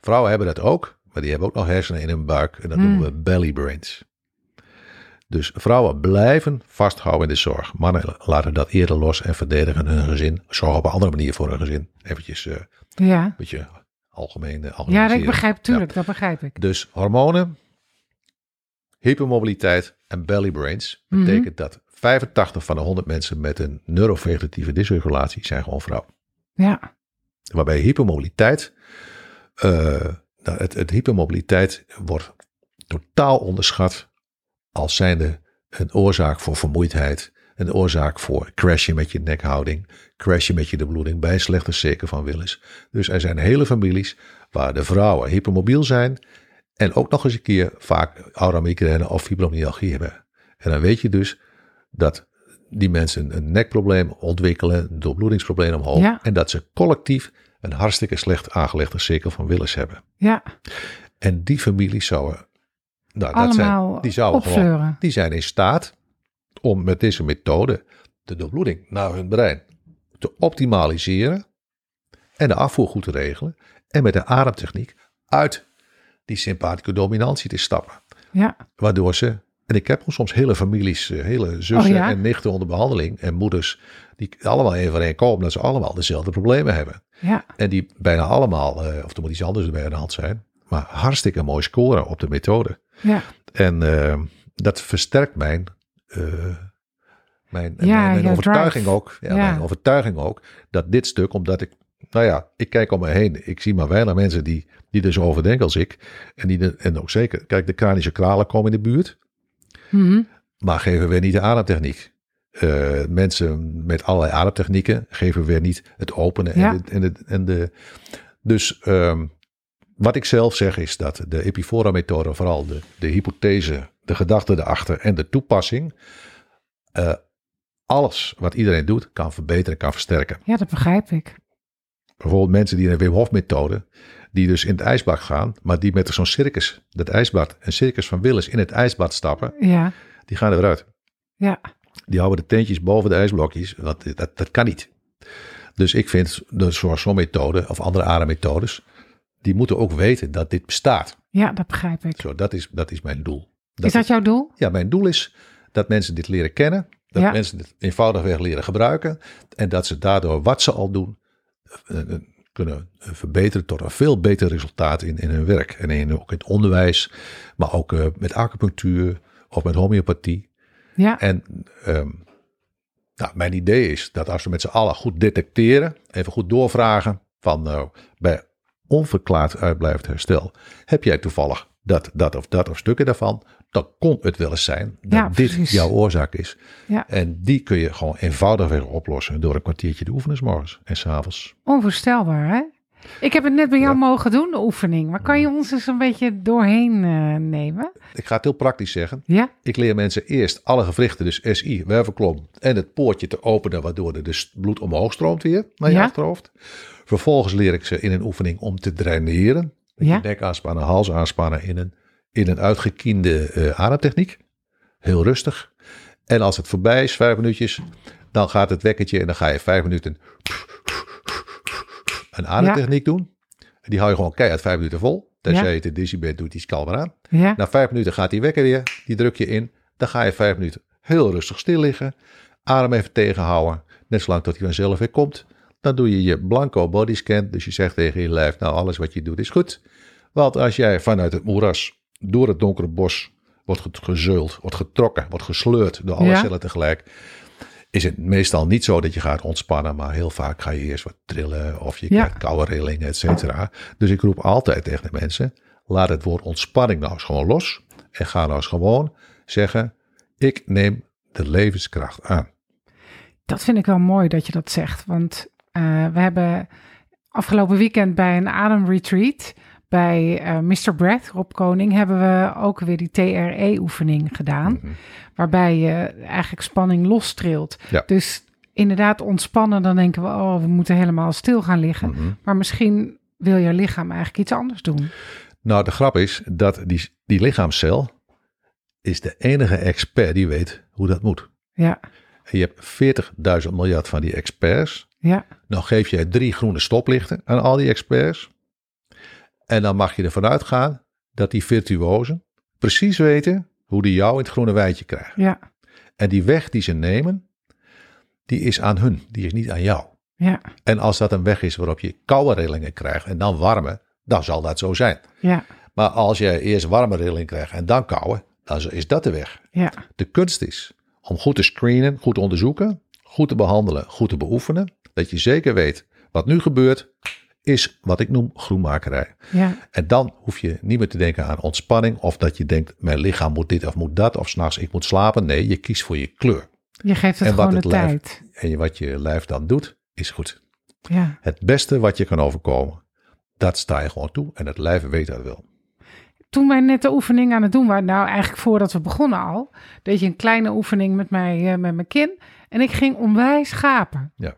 A: Vrouwen hebben dat ook, maar die hebben ook nog hersenen in hun buik. En dat
B: Hmm.
A: noemen we belly brains. Dus vrouwen blijven vasthouden in de zorg. Mannen laten dat eerder los en verdedigen hun gezin. Zorgen op een andere manier voor hun gezin. Eventjes eh, een
B: ja.
A: beetje algemeen. eh,
B: Ja, ik begrijp, tuurlijk, dat begrijp ik.
A: Dus hormonen, hypermobiliteit en belly brains.
B: Mhm.
A: Betekent dat 85 van de 100 mensen met een neurovegetatieve dysregulatie zijn gewoon vrouw.
B: Ja,
A: Waarbij hypermobiliteit, eh, nou, het, het hypermobiliteit wordt totaal onderschat als zijnde een oorzaak voor vermoeidheid, een oorzaak voor crashen met je nekhouding, crashen met je de bloeding bij een slechte zeker van Willis. Dus er zijn hele families waar de vrouwen hypermobiel zijn en ook nog eens een keer vaak aura migraine of fibromyalgie hebben. En dan weet je dus dat die mensen een nekprobleem ontwikkelen, een doorbloedingsprobleem omhoog.
B: Ja.
A: En dat ze collectief een hartstikke slecht aangelegde cirkel van Willis hebben.
B: ja,
A: En die families zouden, nou, dat
B: allemaal
A: zijn, die zouden gewoon, die zijn in staat om met deze methode de doorbloeding naar hun brein te optimaliseren. en de afvoer goed te regelen. En met de ademtechniek uit die sympathische dominantie te stappen.
B: Ja,
A: Waardoor ze, en ik heb soms hele families, eh, hele zussen
B: Oh ja?
A: en nichten onder behandeling en moeders, die allemaal één voor één komen, dat ze allemaal dezelfde problemen hebben.
B: Ja,
A: En die bijna allemaal, eh, of er moet iets anders bij aan de hand zijn, maar hartstikke mooi scoren op de methode.
B: ja.
A: En eh, dat versterkt mijn, eh, mijn,
B: Ja,
A: mijn, overtuiging
B: drive.
A: ook. Ja,
B: Ja.
A: Mijn overtuiging ook dat dit stuk, omdat ik, nou ja, ik kijk om me heen. Ik zie maar weinig mensen die, die er zo over denken als ik. En, die de, en ook zeker, kijk, de kranische kralen komen in de buurt,
B: Mhm.
A: maar geven weer niet de ademtechniek. Eh, mensen met allerlei ademtechnieken geven weer niet het openen.
B: Ja.
A: En de, en de, en de, dus ehm, wat ik zelf zeg is dat de Epifora-methode, vooral de, de hypothese, de gedachte erachter en de toepassing, eh, alles wat iedereen doet, kan verbeteren, kan versterken.
B: ja, dat begrijp ik.
A: Bijvoorbeeld mensen die in de Wim Hof-methode, die dus in het ijsbad gaan, maar die met zo'n circus, dat ijsbad, een circus van Willis in het ijsbad stappen,
B: Ja,
A: die gaan er weer uit.
B: ja,
A: Die houden de teentjes boven de ijsblokjes. Dat, dat, dat kan niet. Dus ik vind, dus zoals zo'n methode of andere ademmethodes, die moeten ook weten dat dit bestaat.
B: ja, dat begrijp ik.
A: Zo, dat, is, dat is mijn doel.
B: Is dat jouw doel?
A: Ja, mijn doel is dat mensen dit leren kennen. Dat
B: Ja.
A: mensen dit eenvoudigweg leren gebruiken. En dat ze daardoor wat ze al doen eh, eh, kunnen verbeteren tot een veel beter resultaat in, in hun werk. En in, ook in het onderwijs, maar ook eh, met acupunctuur of met homeopathie.
B: Ja,
A: En ehm, nou, mijn idee is dat als we met z'n allen goed detecteren, even goed doorvragen van nou, bij onverklaard uitblijvend herstel, heb jij toevallig dat, dat of dat of stukken daarvan, dan kon het wel eens zijn dat
B: Ja,
A: dit jouw oorzaak is.
B: ja.
A: En die kun je gewoon eenvoudigweg oplossen door een kwartiertje te oefenen, s morgens en s'avonds.
B: Onvoorstelbaar, hè? Ik heb het net bij jou
A: Ja.
B: mogen doen, de oefening. Maar kan je ons eens een beetje doorheen eh, nemen?
A: Ik ga het heel praktisch zeggen.
B: Ja,
A: Ik leer mensen eerst alle gewrichten, dus SI, wervelklom en het poortje te openen, waardoor er dus bloed omhoog stroomt weer naar je
B: Ja.
A: achterhoofd. Vervolgens leer ik ze in een oefening om te draineren. Met
B: Ja.
A: nek aanspannen, hals aanspannen in een, in een uitgekiende eh, ademtechniek. Heel rustig. En als het voorbij is, vijf minuutjes, dan gaat het wekkertje en dan ga je vijf minuten een ademtechniek doen. En die hou je gewoon keihard vijf minuten vol. Tenzij je te dizzy bent, doet iets kalmer aan. Na vijf minuten gaat die wekker weer. Die druk je in. Dan ga je vijf minuten heel rustig stil liggen. Adem even tegenhouden. Net zolang tot hij vanzelf weer komt. Dan doe je je blanco bodyscan. Dus je zegt tegen je lijf, nou alles wat je doet is goed. Want als jij vanuit het moeras door het donkere bos wordt ge- gezeuld, wordt getrokken, wordt gesleurd door alle
B: Ja.
A: cellen tegelijk. Is het meestal niet zo dat je gaat ontspannen, maar heel vaak ga je eerst wat trillen of je
B: Ja.
A: krijgt koude rillingen, et cetera. Dus ik roep altijd tegen de mensen, laat het woord ontspanning nou eens gewoon los. En ga nou eens gewoon zeggen, ik neem de levenskracht aan.
B: dat vind ik wel mooi dat je dat zegt. Want eh, we hebben afgelopen weekend bij een ademretreat bij eh Mr. Breath, Rob Koning, hebben we ook weer die TRE-oefening gedaan.
A: Mhm.
B: Waarbij je eigenlijk spanning lostrilt.
A: Ja.
B: Dus inderdaad ontspannen, dan denken we, oh, we moeten helemaal stil gaan liggen.
A: Mhm.
B: Maar misschien wil je lichaam eigenlijk iets anders doen.
A: Nou, de grap is dat die, die lichaamscel is de enige expert die weet hoe dat moet.
B: Ja,
A: En je hebt 40.000 miljard van die experts.
B: ja,
A: Dan geef je drie groene stoplichten aan al die experts. En dan mag je ervan uitgaan dat die virtuozen precies weten hoe die jou in het groene wijtje krijgen.
B: ja,
A: En die weg die ze nemen, die is aan hun, die is niet aan jou.
B: ja,
A: En als dat een weg is waarop je koude rillingen krijgt en dan warme, dan zal dat zo zijn.
B: ja,
A: Maar als je eerst warme rilling krijgt en dan koude, dan is dat de weg.
B: ja,
A: De kunst is om goed te screenen, goed te onderzoeken, goed te behandelen, goed te beoefenen. Dat je zeker weet wat nu gebeurt, is wat ik noem groenmakerij.
B: ja,
A: En dan hoef je niet meer te denken aan ontspanning of dat je denkt mijn lichaam moet dit of moet dat of s'nachts ik moet slapen. Nee, je kiest voor je kleur.
B: je geeft het
A: En wat
B: gewoon de
A: het lijf-
B: tijd.
A: En wat je lijf dan doet, is goed.
B: Ja.
A: Het beste wat je kan overkomen, dat sta je gewoon toe en het lijf weet dat wel.
B: Toen wij net de oefening aan het doen waren, nou eigenlijk voordat we begonnen al, deed je een kleine oefening met mij, eh, met mijn kin. En ik ging onwijs gapen.
A: Ja.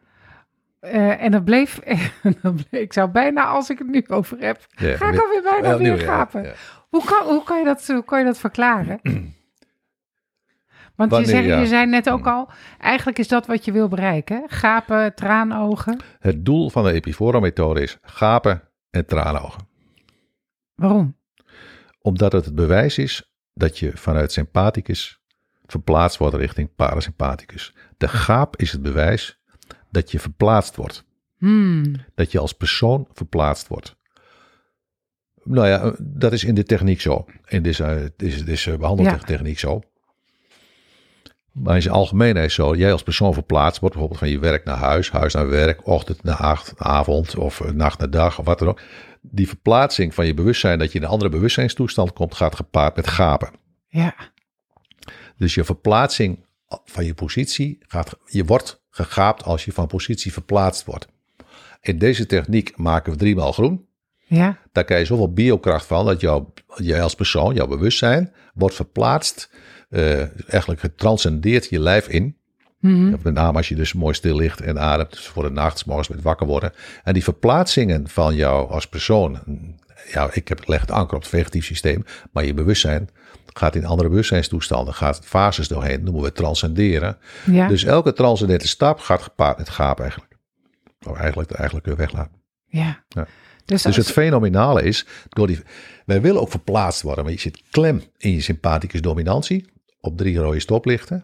B: Eh, en dat bleef, ik zou bijna, als ik het nu over heb,
A: Ja,
B: ga ik
A: weer-
B: alweer bijna
A: wel
B: weer gapen.
A: ja.
B: Hoe, kan, hoe, kan je dat, hoe kan je dat verklaren? Want je,
A: Wanneer, ja.
B: je zei net ook al, eigenlijk is dat wat je wil bereiken. Gapen, traanogen.
A: Het doel van de Epifora-methode is gapen en traanogen.
B: Waarom?
A: Omdat het het bewijs is dat je vanuit sympathicus verplaatst wordt richting parasympathicus. De gaap is het bewijs dat je verplaatst wordt.
B: Hmm.
A: Dat je als persoon verplaatst wordt. Nou ja, dat is in de techniek zo. In deze, deze, deze behandeltechniek zo. Maar in zijn algemeenheid zo. Jij als persoon verplaatst wordt bijvoorbeeld van je werk naar huis, huis naar werk, ochtend naar acht, avond of eh, nacht naar dag of wat dan ook. Die verplaatsing van je bewustzijn, dat je in een andere bewustzijnstoestand komt, gaat gepaard met gapen.
B: Ja,
A: Dus je verplaatsing van je positie, gaat, je wordt gegaapt als je van positie verplaatst wordt. In deze techniek maken we driemaal groen.
B: ja,
A: Daar krijg je zoveel biokracht van dat jou, jij als persoon, jouw bewustzijn, wordt verplaatst, eh, eigenlijk getranscendeerd je lijf in.
B: Mhm.
A: Met name als je dus mooi stil ligt en ademt dus voor de nacht, morgens met wakker worden. En die verplaatsingen van jou als persoon, ja, ik heb, leg het anker op het vegetatief systeem, maar je bewustzijn gaat in andere bewustzijnstoestanden, gaat fases doorheen, noemen we transcenderen.
B: ja,
A: Dus elke transcendente stap gaat gepaard met gaap eigenlijk. Of eigenlijk, eigenlijk weer weglaten.
B: ja.
A: Ja.
B: Dus,
A: Dus
B: als-
A: het fenomenale is, door die, wij willen ook verplaatst worden, maar je zit klem in je sympathicus dominantie op drie rode stoplichten.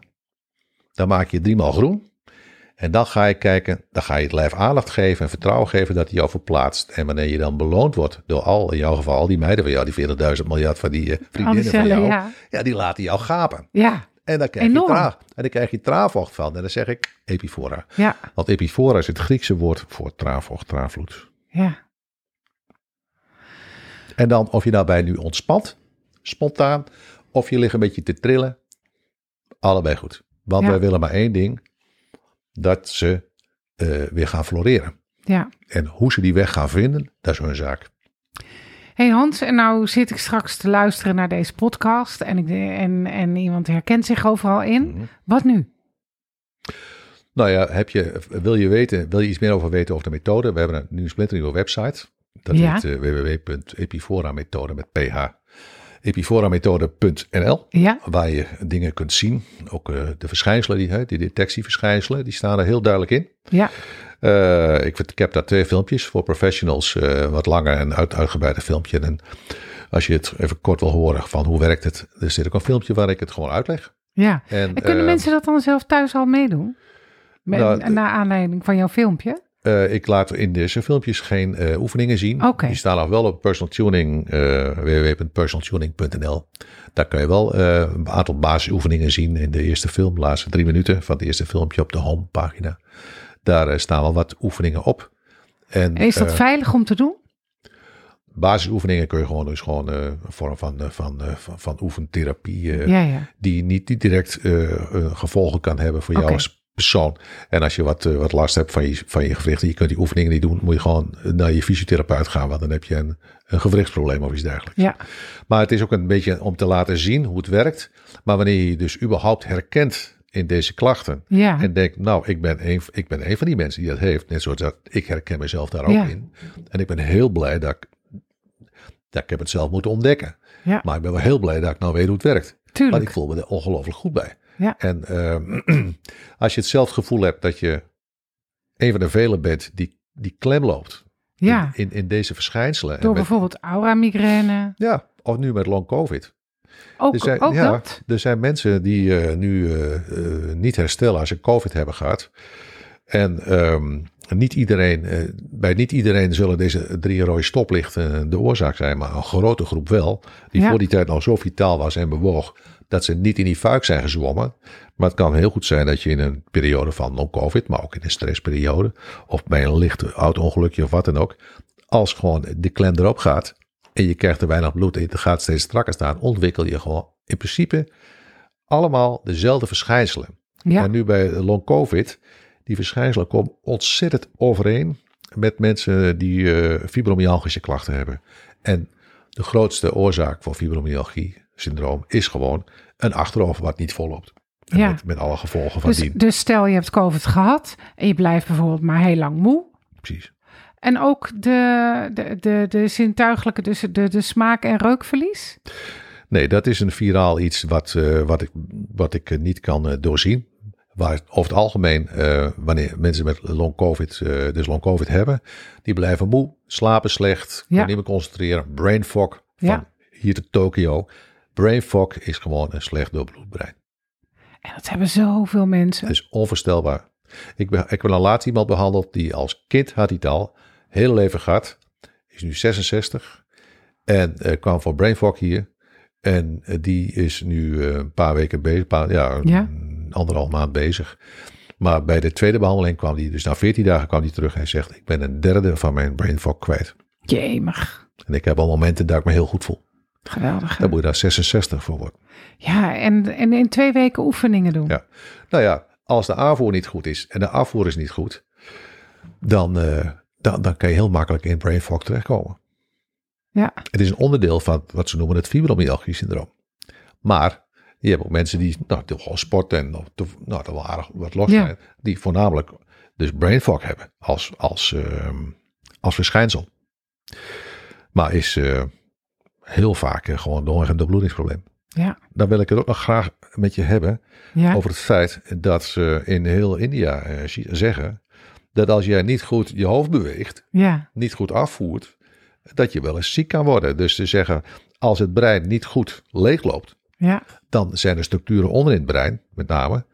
A: Dan maak je driemaal groen. En dan ga je kijken, dan ga je het lijf aandacht geven en vertrouwen geven dat hij jou verplaatst. En wanneer je dan beloond wordt door al, in jouw geval, al die meiden van jou, die 40.000 miljard van die eh, vriendinnen van jou,
B: ja.
A: ja, die laten jou gapen.
B: Ja,
A: En dan krijg
B: Enorm.
A: je traag, en dan krijg je traavocht van. En dan zeg ik epifora.
B: ja,
A: Want epifora is het Griekse woord voor traavocht, traanvloed.
B: ja.
A: En dan of je daarbij nu ontspant, spontaan, of je ligt een beetje te trillen. Allebei goed. Want
B: Ja.
A: wij willen maar één ding. Dat ze eh, weer gaan floreren.
B: ja.
A: En hoe ze die weg gaan vinden, dat is hun zaak.
B: hey Hans, en nou zit ik straks te luisteren naar deze podcast en, ik, en, en iemand herkent zich overal in.
A: Mhm.
B: Wat nu?
A: Nou ja, heb je, wil je weten, wil je iets meer over weten over de methode? We hebben een, nu een splinternieuwe website. Dat
B: Ja.
A: heet uh, www.epiforamethode met ph. epiforamethode.nl
B: Ja,
A: waar je dingen kunt zien. Ook eh, de verschijnselen, die, die detectieverschijnselen, die staan er heel duidelijk in.
B: ja,
A: Eh, ik, ik heb daar twee filmpjes voor professionals, eh, wat langer en uit, uitgebreider filmpje. En als je het even kort wil horen van hoe werkt het, er zit ook een filmpje waar ik het gewoon uitleg.
B: ja.
A: En,
B: En kunnen mensen dat dan zelf thuis al meedoen? Met,
A: Nou,
B: naar aanleiding van jouw filmpje?
A: Eh, ik laat in deze filmpjes geen eh, oefeningen zien. Die staan nog wel op personal tuning, eh www.personaltuning.nl. Daar kan je wel een aantal basisoefeningen zien in de eerste film, de laatste drie minuten van het eerste filmpje op de homepagina. Daar staan wel wat oefeningen op. En,
B: is dat veilig om te doen?
A: basisoefeningen kun je gewoon dus gewoon een vorm van, van, van, van oefentherapie
B: ja, ja.
A: die niet, niet direct gevolgen kan hebben voor jou als persoon. En als je wat, eh, wat last hebt van je, van je gewrichten, je kunt die oefeningen niet doen, moet je gewoon naar je fysiotherapeut gaan, want dan heb je een, een gewrichtsprobleem of iets dergelijks.
B: Ja,
A: Maar het is ook een beetje om te laten zien hoe het werkt. Maar wanneer je je dus überhaupt herkent in deze klachten
B: ja.
A: en denkt, nou, ik ben, een, ik ben een van die mensen die dat heeft, net zoals dat ik herken mezelf daar ook
B: Ja.
A: in. En ik ben heel blij dat ik, dat ik heb het zelf moeten ontdekken.
B: Ja.
A: Maar ik ben wel heel blij dat ik nou weet hoe het werkt. Want
B: Tuurlijk.
A: ik voel me er ongelooflijk goed bij.
B: Ja.
A: En ehm, als je hetzelfde gevoel hebt dat je een van de velen bent die, die klem loopt
B: Ja,
A: in, in, in deze verschijnselen. en
B: door
A: met-
B: bijvoorbeeld aura-migraine.
A: ja, of nu met long covid.
B: Ook,
A: Er zijn,
B: ook
A: ja,
B: dat?
A: er zijn mensen die eh, nu eh, eh, niet herstellen als ze COVID hebben gehad. En ehm, niet iedereen, eh, bij niet iedereen zullen deze drie rode stoplichten de oorzaak zijn, maar een grote groep wel. Die
B: Ja.
A: voor die tijd nog zo vitaal was en bewoog dat ze niet in die fuik zijn gezwommen. Maar het kan heel goed zijn dat je in een periode van non-COVID, maar ook in een stressperiode, of bij een licht auto-ongelukje of wat dan ook, als gewoon de klem erop gaat en je krijgt er weinig bloed en je gaat steeds strakker staan, ontwikkel je gewoon in principe allemaal dezelfde verschijnselen.
B: Ja,
A: En nu bij long covid, die verschijnselen komen ontzettend overeen met mensen die eh, fibromyalgische klachten hebben. En de grootste oorzaak voor fibromyalgie syndroom is gewoon een achterhoofd wat niet volloopt.
B: Ja.
A: met, met alle gevolgen van
B: dus,
A: dien.
B: dus stel je hebt COVID gehad en je blijft bijvoorbeeld maar heel lang moe.
A: Precies.
B: En ook de, de, de, de zintuigelijke, dus de, de smaak- en reukverlies.
A: Nee, dat is een viraal iets wat, uh, wat ik, wat ik niet kan uh, doorzien. Waar over het algemeen, uh, wanneer mensen met long COVID, dus long COVID hebben, die blijven moe, slapen slecht, ja. niet meer concentreren, brain fog van ja. hier te Tokio. Brain fog is gewoon een slecht doorbloedbrein.
B: En dat hebben zoveel mensen.
A: Het is onvoorstelbaar. Ik, ben, ik heb een laatst iemand behandeld die als kind had hij het al, heel leven gehad, is nu 66 en uh, kwam voor brain fog hier. En die is nu een paar weken bezig, paar, ja, ja, anderhalf maand bezig. Maar bij de tweede behandeling kwam hij, dus na 14 dagen kwam hij terug en zegt: Ik ben een derde van mijn brain fog kwijt.
B: Jemig.
A: En ik heb al momenten dat ik me heel goed voel.
B: Geweldig.
A: Dan moet je daar 66 voor worden.
B: Ja, en, en in twee weken oefeningen doen.
A: Ja. Nou ja, als de aanvoer niet goed is en de afvoer is niet goed, dan, uh, dan, dan kan je heel makkelijk in brain fog terechtkomen.
B: Ja.
A: Het is een onderdeel van wat ze noemen het fibromyalgie-syndroom. Maar je hebt ook mensen die nou, gewoon sporten en nou, nou, wel aardig wat los zijn, die voornamelijk dus brain fog hebben als, als, uh, als verschijnsel. Maar is uh, heel vaak uh, gewoon door een doorbloedingsprobleem.
B: Ja.
A: Dan wil ik het ook nog graag met je hebben
B: ja.
A: over het feit dat ze in heel India uh, zeggen dat als jij niet goed je hoofd beweegt,
B: ja.
A: niet goed afvoert, dat je wel eens ziek kan worden. Dus ze zeggen, als het brein niet goed leegloopt,
B: ja.
A: dan zijn er structuren onder in het brein, met name,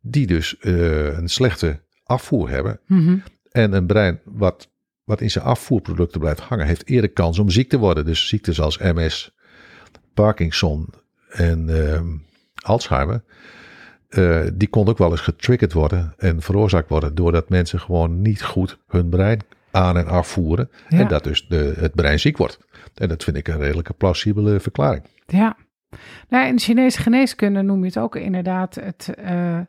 A: die dus uh, een slechte afvoer hebben.
B: Mm -hmm.
A: En een brein wat, wat in zijn afvoerproducten blijft hangen, heeft eerder kans om ziek te worden. Dus ziektes als MS, Parkinson en uh, Alzheimer, uh, die kon ook wel eens getriggerd worden en veroorzaakt worden doordat mensen gewoon niet goed hun brein aan- en afvoeren.
B: Ja.
A: En dat dus de, het brein ziek wordt. En dat vind ik een redelijke plausibele verklaring.
B: Ja. Nou, in Chinese geneeskunde noem je het ook inderdaad het, uh,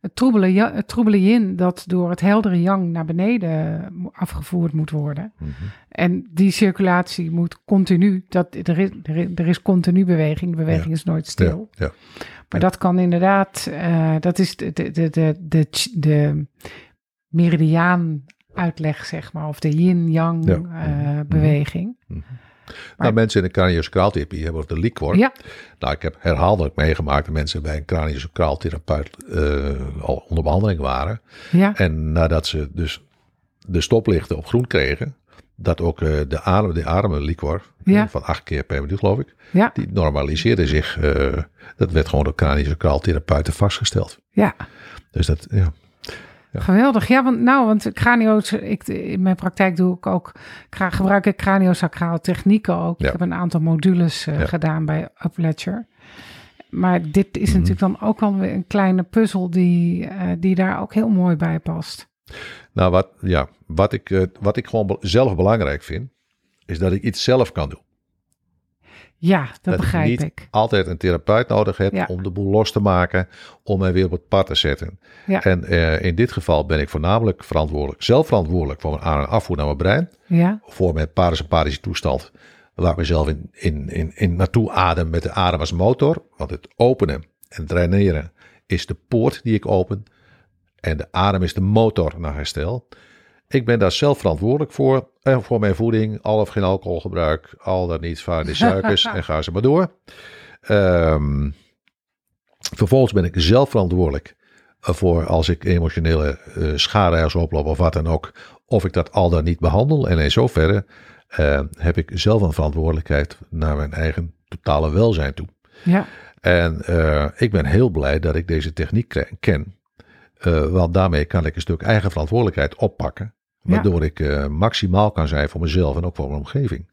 B: het, troebele, het troebele yin dat door het heldere yang naar beneden afgevoerd moet worden.
A: Mm -hmm.
B: En die circulatie moet continu, dat, er, is, er, is, continu beweging, de beweging
A: Ja.
B: is nooit stil.
A: Ja.
B: Maar dat kan inderdaad, uh, dat is de, de, de, de, de, de meridiaan uitleg, zeg maar, of de yin-yang
A: Ja.
B: uh, beweging.
A: Mm -hmm. Nou, mensen in de craniosacraaltherapie hebben of de liquor.
B: Ja.
A: Nou, ik heb herhaaldelijk meegemaakt dat mensen bij een craniosacraaltherapeut uh, al onder behandeling waren.
B: Ja.
A: En nadat ze dus de stoplichten op groen kregen, dat ook uh, de adem, de ademliquor
B: Ja.
A: van acht keer per minuut, geloof ik,
B: Ja.
A: die normaliseerde zich. uh, dat werd gewoon door craniosacraaltherapeuten vastgesteld.
B: Ja.
A: Dus dat, ja. Ja.
B: Geweldig. Ja, want nou, want cranio, ik, in mijn praktijk doe ik ook, gebruik ik craniosacrale technieken ook.
A: Ja.
B: Ik heb een aantal modules uh,
A: Ja.
B: gedaan bij Upledger. Maar dit is
A: Mhm.
B: natuurlijk dan ook wel een kleine puzzel die, uh, die daar ook heel mooi bij past.
A: Nou, wat, ja, wat, ik, uh, wat ik gewoon zelf belangrijk vind, is dat ik iets zelf kan doen.
B: Ja, dat,
A: dat
B: begrijp
A: ik. Niet
B: ik.
A: altijd een therapeut nodig heb
B: Ja.
A: om de boel los te maken, om mij weer op het pad te zetten.
B: Ja.
A: En uh, in dit geval ben ik voornamelijk verantwoordelijk, zelf verantwoordelijk voor mijn aan- en afvoer naar mijn brein.
B: Ja,
A: Voor mijn parasympathische toestand, waar ik mezelf in, in, in, in naartoe adem met de adem als motor. Want het openen en draineren is de poort die ik open. En de adem is de motor naar herstel. Ik ben daar zelf verantwoordelijk voor. En voor mijn voeding, al of geen alcoholgebruik, al dan niet vaardige suikers en ga ze maar door. Um, vervolgens ben ik zelf verantwoordelijk voor als ik emotionele uh, schade ergens oploop of wat dan ook. Of ik dat al dan niet behandel. En in zoverre uh, heb ik zelf een verantwoordelijkheid naar mijn eigen totale welzijn toe.
B: ja,
A: En uh, ik ben heel blij dat ik deze techniek ken. Want daarmee kan ik een stuk eigen verantwoordelijkheid oppakken. Waardoor ja. ik uh, maximaal kan zijn voor mezelf en ook voor mijn omgeving.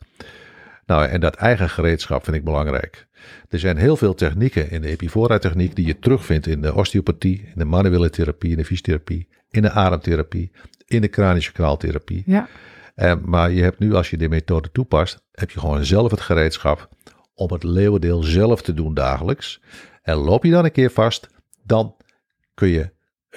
A: Nou, en dat eigen gereedschap vind ik belangrijk. Er zijn heel veel technieken in de Epifora-techniek die je terugvindt in de osteopathie, in de manuele therapie, in de fysiotherapie, in de ademtherapie, in de craniosacraaltherapie.
B: ja.
A: Uh, maar je hebt nu, als je die methode toepast, heb je gewoon zelf het gereedschap om het leeuwendeel zelf te doen dagelijks. En loop je dan een keer vast, dan kun je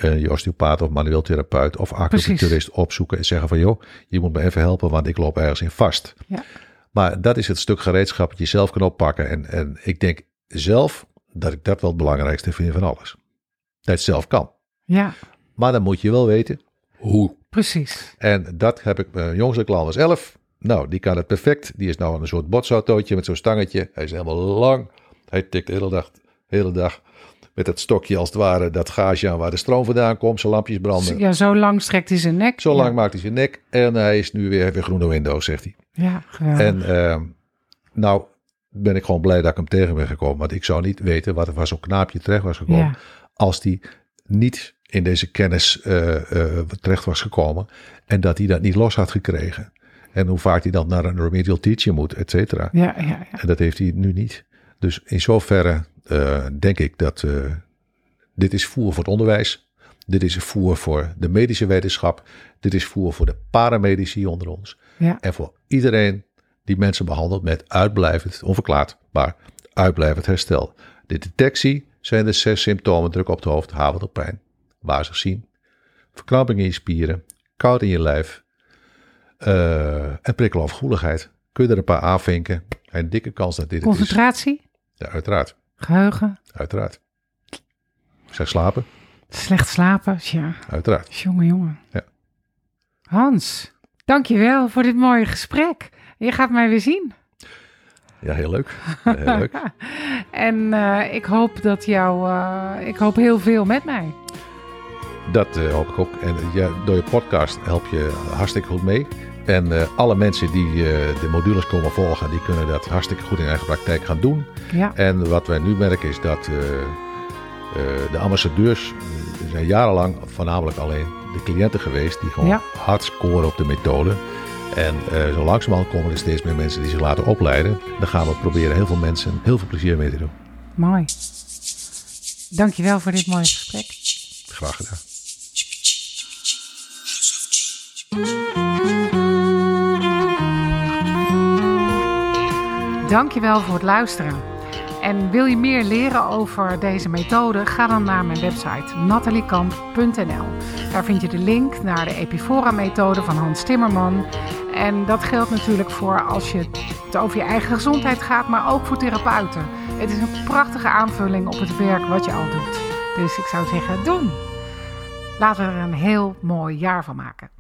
A: uh, je osteopaat of manueel therapeut of acupuncturist opzoeken en zeggen van joh, je moet me even helpen, want ik loop ergens in vast.
B: Ja.
A: Maar dat is het stuk gereedschap dat je zelf kan oppakken. En, en ik denk zelf dat ik dat wel het belangrijkste vind van alles. Dat je het zelf kan.
B: Ja,
A: Maar dan moet je wel weten hoe.
B: precies.
A: En dat heb ik, mijn jongste klant is 11. Nou, die kan het perfect. Die is nou een soort botsautootje met zo'n stangetje. Hij is helemaal lang. Hij tikt de hele dag, hele dag met dat stokje als het ware dat gaasje aan waar de stroom vandaan komt. Zijn lampjes branden.
B: Ja, zo lang strekt hij zijn nek.
A: Zo lang
B: ja.
A: maakt hij zijn nek. En hij is nu weer, weer groene Windows, zegt hij.
B: Ja, geweldig.
A: En ehm, nou ben ik gewoon blij dat ik hem tegen ben gekomen. Want ik zou niet weten wat er van zo'n knaapje terecht was gekomen.
B: ja.
A: Als die niet in deze kennis eh, eh, terecht was gekomen. En dat hij dat niet los had gekregen. En hoe vaak hij dan naar een remedial teacher moet, et cetera.
B: Ja, ja, ja.
A: En dat heeft hij nu niet. Dus in zoverre eh, denk ik dat eh, dit is voer voor het onderwijs. Dit is voer voor de medische wetenschap. Dit is voer voor de paramedici onder ons.
B: ja.
A: En voor iedereen die mensen behandelt met uitblijvend, onverklaard, maar uitblijvend herstel. De detectie zijn de zes symptomen: druk op het hoofd, havelpijn, wazig zien, verkramping in je spieren, koud in je lijf eh, en prikkelovergevoeligheid. Kun je er een paar aanvinken? Een dikke kans dat dit het is.
B: Concentratie,
A: Ja, uiteraard.
B: Geheugen,
A: Uiteraard. Ik zeg slapen?
B: slecht slapen. Ja,
A: Uiteraard.
B: jongen, jongen.
A: Ja.
B: Hans, dankjewel voor dit mooie gesprek. Je gaat mij weer zien.
A: Ja, heel leuk. Ja, heel leuk.
B: En eh, ik hoop dat jou, eh, ik hoop heel veel met mij.
A: Dat eh, hoop ik ook. En ja, door je podcast help je hartstikke goed mee. En eh, alle mensen die eh, de modules komen volgen, die kunnen dat hartstikke goed in eigen praktijk gaan doen.
B: Ja,
A: En wat wij nu merken is dat eh, de ambassadeurs zijn jarenlang voornamelijk alleen de cliënten geweest die gewoon
B: Ja.
A: hard scoren op de methode. En eh, zo langzamerhand komen er steeds meer mensen die zich laten opleiden. Dan gaan we proberen heel veel mensen heel veel plezier mee te doen.
B: mooi. Dankjewel voor dit mooie gesprek.
A: Graag gedaan.
B: Dankjewel voor het luisteren. En wil je meer leren over deze methode? Ga dan naar mijn website nataliekamp.nl. Daar vind je de link naar de Epifora-methode van Hans Timmerman. En dat geldt natuurlijk voor als je het over je eigen gezondheid gaat, maar ook voor therapeuten. Het is een prachtige aanvulling op het werk wat je al doet. Dus ik zou zeggen, doen. Laten we er een heel mooi jaar van maken.